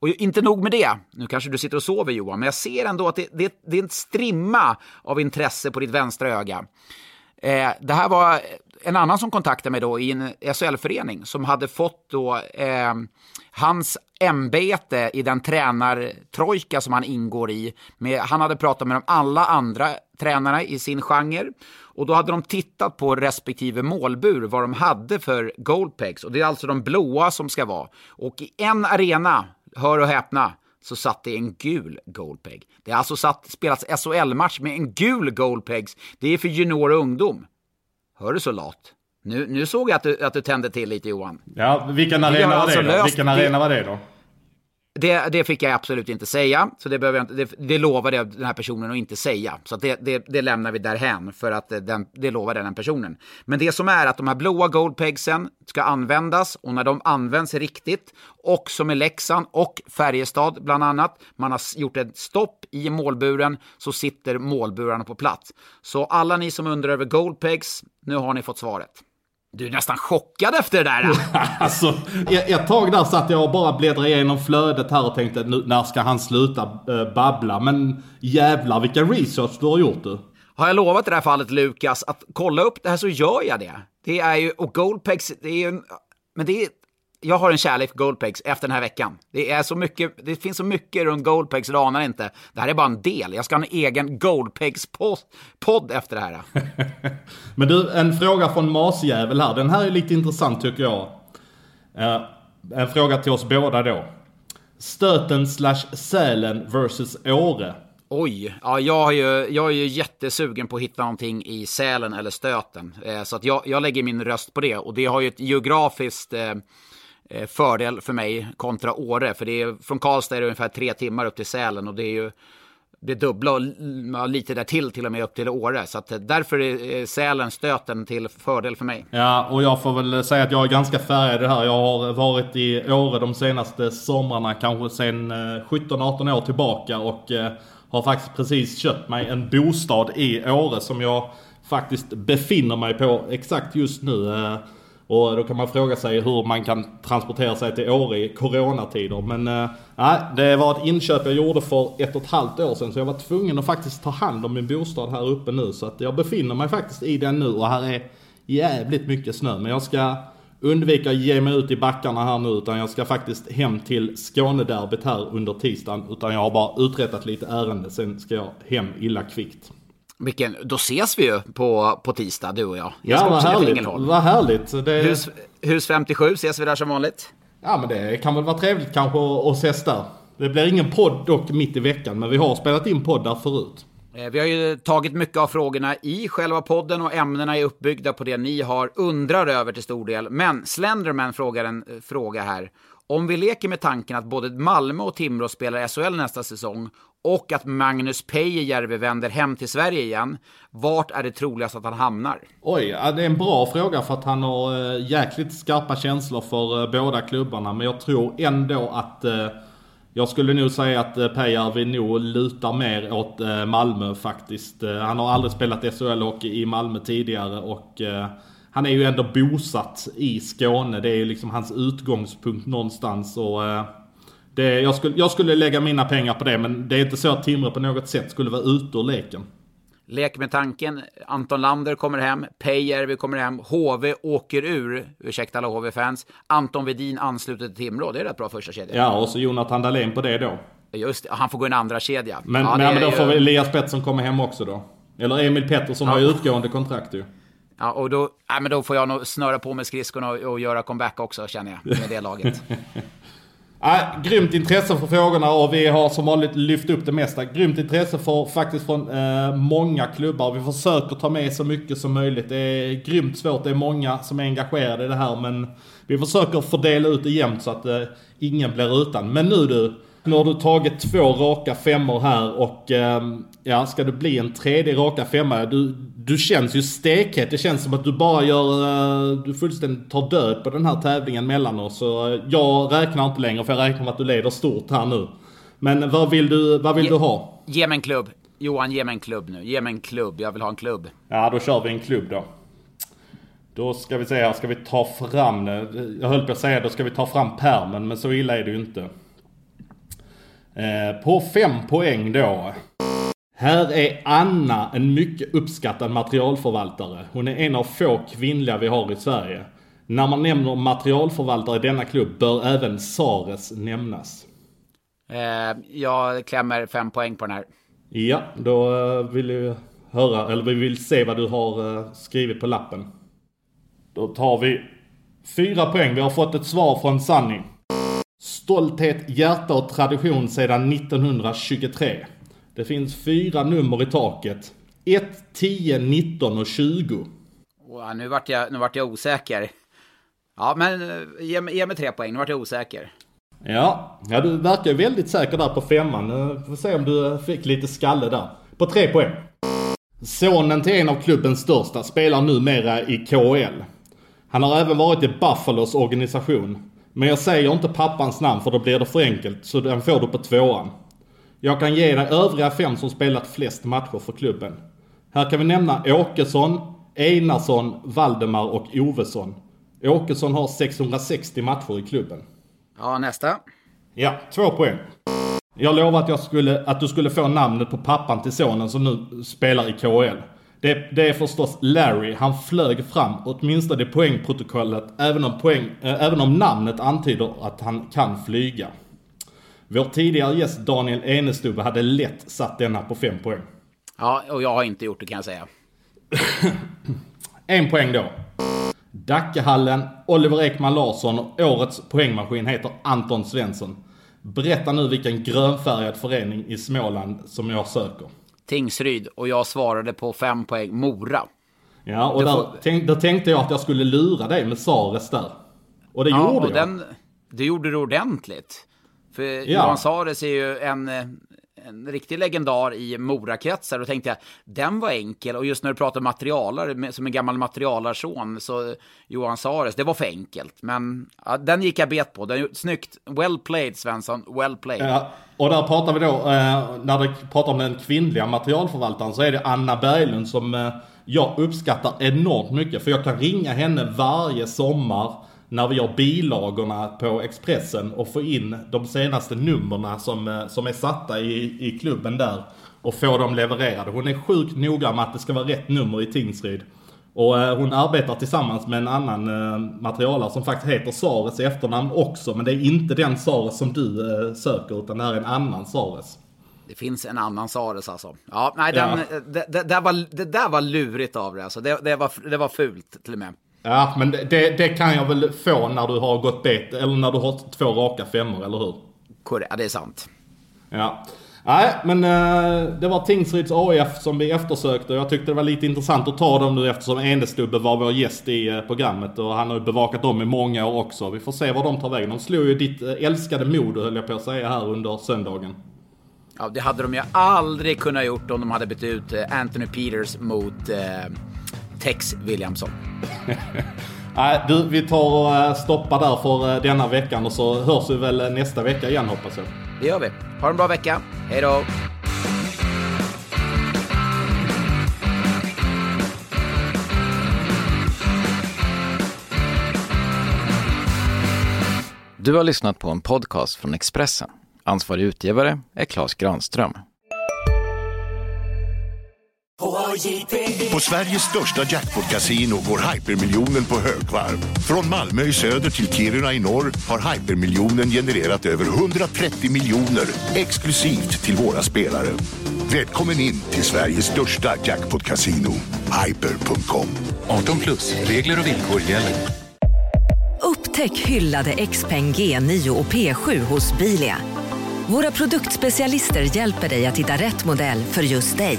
Och inte nog med det, nu kanske du sitter och sover Johan, men jag ser ändå att det, det, det är en strimma av intresse på ditt vänstra öga. Eh, det här var en annan som kontaktade mig då i en SHL-förening som hade fått då eh, hans ämbete i den tränartrojka som han ingår i. Med, han hade pratat med de alla andra tränarna i sin genre och då hade de tittat på respektive målbur, vad de hade för goalpegs och det är alltså de blåa som ska vara. Och i en arena, hör och häpna, så satt det en gul goalpeg. Det har alltså satt, spelats SHL-match med en gul goalpegs. Det är för junior och ungdom. Hör du så lat? Nu, nu såg jag att du, att du tände till lite Johan. Ja, vilken arena var alltså det då? Vilken arena var det då? Det, det, fick jag absolut inte säga, så det, behöver jag inte, det, det lovade jag den här personen att inte säga. Så det, det, det lämnar vi därhän, för att den, det lovade den personen. Men det som är att de här blåa goldpegsen ska användas, och när de används riktigt, och som i Leksand och Färjestad bland annat, man har gjort ett stopp i målburen, så sitter målburarna på plats. Så alla ni som undrar över goldpegs, nu har ni fått svaret. Du är nästan chockad efter det där. alltså, ett, tag där satt jag och bara bläddrade igenom flödet här och tänkte nu, när ska han sluta äh, babbla? Men jävlar vilka research du har gjort du. Har jag lovat i det här fallet Lukas att kolla upp det här så gör jag det. Det är ju, och Goldpex, det är ju en, men det är, jag har en kärlek för Goldpex efter den här veckan. Det är så mycket, det finns så mycket runt Goldpex, du anar inte. Det här är bara en del. Jag ska ha en egen Goldpex-podd efter det här. men du, en fråga från Masjävel här. Den här är lite intressant tycker jag. Uh, en fråga till oss båda då. Stöten slash Sälen versus Åre. Oj, ja, jag, är ju, jag är ju jättesugen på att hitta någonting i Sälen eller Stöten. Eh, så att jag, jag lägger min röst på det. Och det har ju ett geografiskt eh, eh, Eh, fördel för mig kontra Åre. För det är, från Karlstad är det ungefär tre timmar upp till Sälen och det är ju det dubbla och lite där till till och med upp till Åre. Så att eh, därför är eh, Sälen stöten till fördel för mig. Ja, och jag får väl säga att jag är ganska färgad i det här. Jag har varit i Åre de senaste somrarna, kanske sedan 17-18 år tillbaka. Och har faktiskt precis köpt mig en bostad i Åre som jag faktiskt befinner mig på exakt just nu. Och då kan man fråga sig hur man kan transportera sig till Åre i coronatider. Men eh, nej, det var ett inköp jag gjorde för ett och ett halvt år sedan. Så jag var tvungen att faktiskt ta hand om min bostad här uppe nu. Så att jag befinner mig faktiskt i den nu och här är jävligt mycket snö. Men jag ska undvika att ge mig ut i backarna här nu utan jag ska faktiskt hem till Skånederbyt här under tisdagen. Utan jag har bara uträttat lite ärende, sen ska jag hem illa kvickt. Vilken, då ses vi ju på, på tisdag, du och jag. Jag ja, vad härligt. Vad härligt. Det... Hus, hus 57 ses vi där som vanligt. Ja, men det kan väl vara trevligt kanske att ses där. Det blir ingen podd dock mitt i veckan, men vi har spelat in poddar förut. Eh, vi har ju tagit mycket av frågorna i själva podden och ämnena är uppbyggda på det ni har undrar över till stor del. Men Slenderman frågar en eh, fråga här. Om vi leker med tanken att både Malmö och Timrå spelar SHL nästa säsong och att Magnus Peijärvi vänder hem till Sverige igen, vart är det troligast att han hamnar? Oj, det är en bra fråga för att han har eh, jäkligt skarpa känslor för eh, båda klubbarna. Men jag tror ändå att eh, jag skulle nog säga att eh, nog lutar mer åt Malmö faktiskt. Han har aldrig spelat SHL-hockey i Malmö tidigare och han är ju ändå bosatt i Skåne. Det är ju liksom hans utgångspunkt någonstans. Och det, jag, skulle, jag skulle lägga mina pengar på det men det är inte så att Timrå på något sätt skulle vara ute ur leken. Lek med tanken. Anton Lander kommer hem. Peijärvi kommer hem. HV åker ur. Ursäkta alla HV-fans. Anton Vedin ansluter till Timrå. Det är rätt bra första kedja. Ja, och så Jonathan Dahlén på det då. Just det, han får gå en andra kedja. Men, ja, men, men då får vi Elias Pettersson komma hem också då. Eller Emil Pettersson ja. har ju utgående kontrakt ju. Ja, och då, ja, men då får jag nog snöra på med skridskorna och, och göra comeback också känner jag, med det laget. Äh, grymt intresse för frågorna och vi har som vanligt lyft upp det mesta. Grymt intresse för, faktiskt från eh, många klubbar. Vi försöker ta med så mycket som möjligt. Det är grymt svårt. Det är många som är engagerade i det här men vi försöker fördela ut det jämnt så att eh, ingen blir utan. Men nu du, nu har du tagit två raka femmor här och eh, ja, ska det bli en tredje raka femma? Du, du känns ju stekhet. Det känns som att du bara gör, eh, du fullständigt tar död på den här tävlingen mellan oss. Så eh, jag räknar inte längre för jag räknar med att du leder stort här nu. Men vad vill du, vad vill ge, du ha? Ge mig en klubb. Johan, ge mig en klubb nu. Ge mig en klubb. Jag vill ha en klubb. Ja, då kör vi en klubb då. Då ska vi se här, ska vi ta fram det. Jag höll på att säga, då ska vi ta fram permen, men så illa är det ju inte. Eh, på fem poäng då. Här är Anna en mycket uppskattad materialförvaltare. Hon är en av få kvinnliga vi har i Sverige. När man nämner materialförvaltare i denna klubb bör även Sares nämnas. Eh, jag klämmer fem poäng på den här. Ja, då eh, vill vi höra, eller vi vill se vad du har eh, skrivit på lappen. Då tar vi fyra poäng. Vi har fått ett svar från Sunny. Stolthet, hjärta och tradition sedan 1923. Det finns fyra nummer i taket. 1, 10, 19 och 20. Oh, nu, vart jag, nu vart jag osäker. Ja, men eh, ge, ge mig tre poäng. Nu vart jag osäker. Ja, ja du verkar väldigt säker där på femman. Vi får se om du fick lite skalle där. På tre poäng. Sonen till en av klubbens största spelar numera i KL. Han har även varit i Buffalos organisation. Men jag säger inte pappans namn för då blir det för enkelt, så den får du på tvåan. Jag kan ge dig övriga fem som spelat flest matcher för klubben. Här kan vi nämna Åkesson, Einarsson, Valdemar och Ovesson. Åkesson har 660 matcher i klubben. Ja, nästa. Ja, två poäng. Jag lovade att, jag skulle, att du skulle få namnet på pappan till sonen som nu spelar i KHL. Det, det är förstås Larry. Han flög fram åtminstone i poängprotokollet även om, poäng, äh, även om namnet antyder att han kan flyga. Vår tidigare gäst Daniel Enestubbe hade lätt satt denna på fem poäng. Ja, och jag har inte gjort det kan jag säga. en poäng då. Dackehallen, Oliver Ekman Larsson och årets poängmaskin heter Anton Svensson. Berätta nu vilken grönfärgad förening i Småland som jag söker. Tingsryd och jag svarade på fem poäng Mora. Ja, och där, får... tänk, där tänkte jag att jag skulle lura dig med Sares där. Och det ja, gjorde och jag. Den, det gjorde du ordentligt. För ja. Johan Sares är ju en, en riktig legendar i Morakretsar. Och tänkte jag, den var enkel. Och just när du pratar materialare, som en gammal materialarson, så Johan Sares, det var för enkelt. Men ja, den gick jag bet på. Den, snyggt. Well played, Svensson. Well played. Ja, och där pratar vi då, eh, när du pratar om den kvinnliga materialförvaltaren, så är det Anna Berglund som eh, jag uppskattar enormt mycket. För jag kan ringa henne varje sommar när vi gör bilagorna på Expressen och få in de senaste nummerna som, eh, som är satta i, i klubben där och få dem levererade. Hon är sjukt noga med att det ska vara rätt nummer i Tingsryd. Och eh, hon arbetar tillsammans med en annan eh, materialare som faktiskt heter Sares i efternamn också. Men det är inte den Sares som du eh, söker utan det är en annan Sares. Det finns en annan Sares alltså. Ja, nej, den, ja. Det, det, det, var, det där var lurigt av det alltså. Det, det, var, det var fult till och med. Ja, men det, det kan jag väl få när du har gått bet, eller när du har två raka femmor, eller hur? Korrekt, ja, det är sant. Ja. Nej, men uh, det var Tingsryds AIF som vi eftersökte och jag tyckte det var lite intressant att ta dem nu eftersom Enestubbe var vår gäst i uh, programmet och han har ju bevakat dem i många år också. Vi får se var de tar vägen. De slog ju ditt uh, älskade mod höll jag på att säga här under söndagen. Ja, det hade de ju aldrig kunnat gjort om de hade bytt ut Anthony Peters mot Tex Williamson. Nej, du, vi tar och eh, stoppar där för eh, denna veckan och så hörs vi väl eh, nästa vecka igen hoppas jag. Det gör vi. Ha en bra vecka. Hej då! Du har lyssnat på en podcast från Expressen. Ansvarig utgivare är Klas Granström. På Sveriges största jackpot-kasino går hypermiljonen på högvarv. Från Malmö i söder till Kiruna i norr har hypermiljonen genererat över 130 miljoner exklusivt till våra spelare. Välkommen in till Sveriges största jackpot-kasino, hyper.com. 18 plus, regler och villkor gäller. Upptäck hyllade XPeng G9 och P7 hos Bilia. Våra produktspecialister hjälper dig att hitta rätt modell för just dig.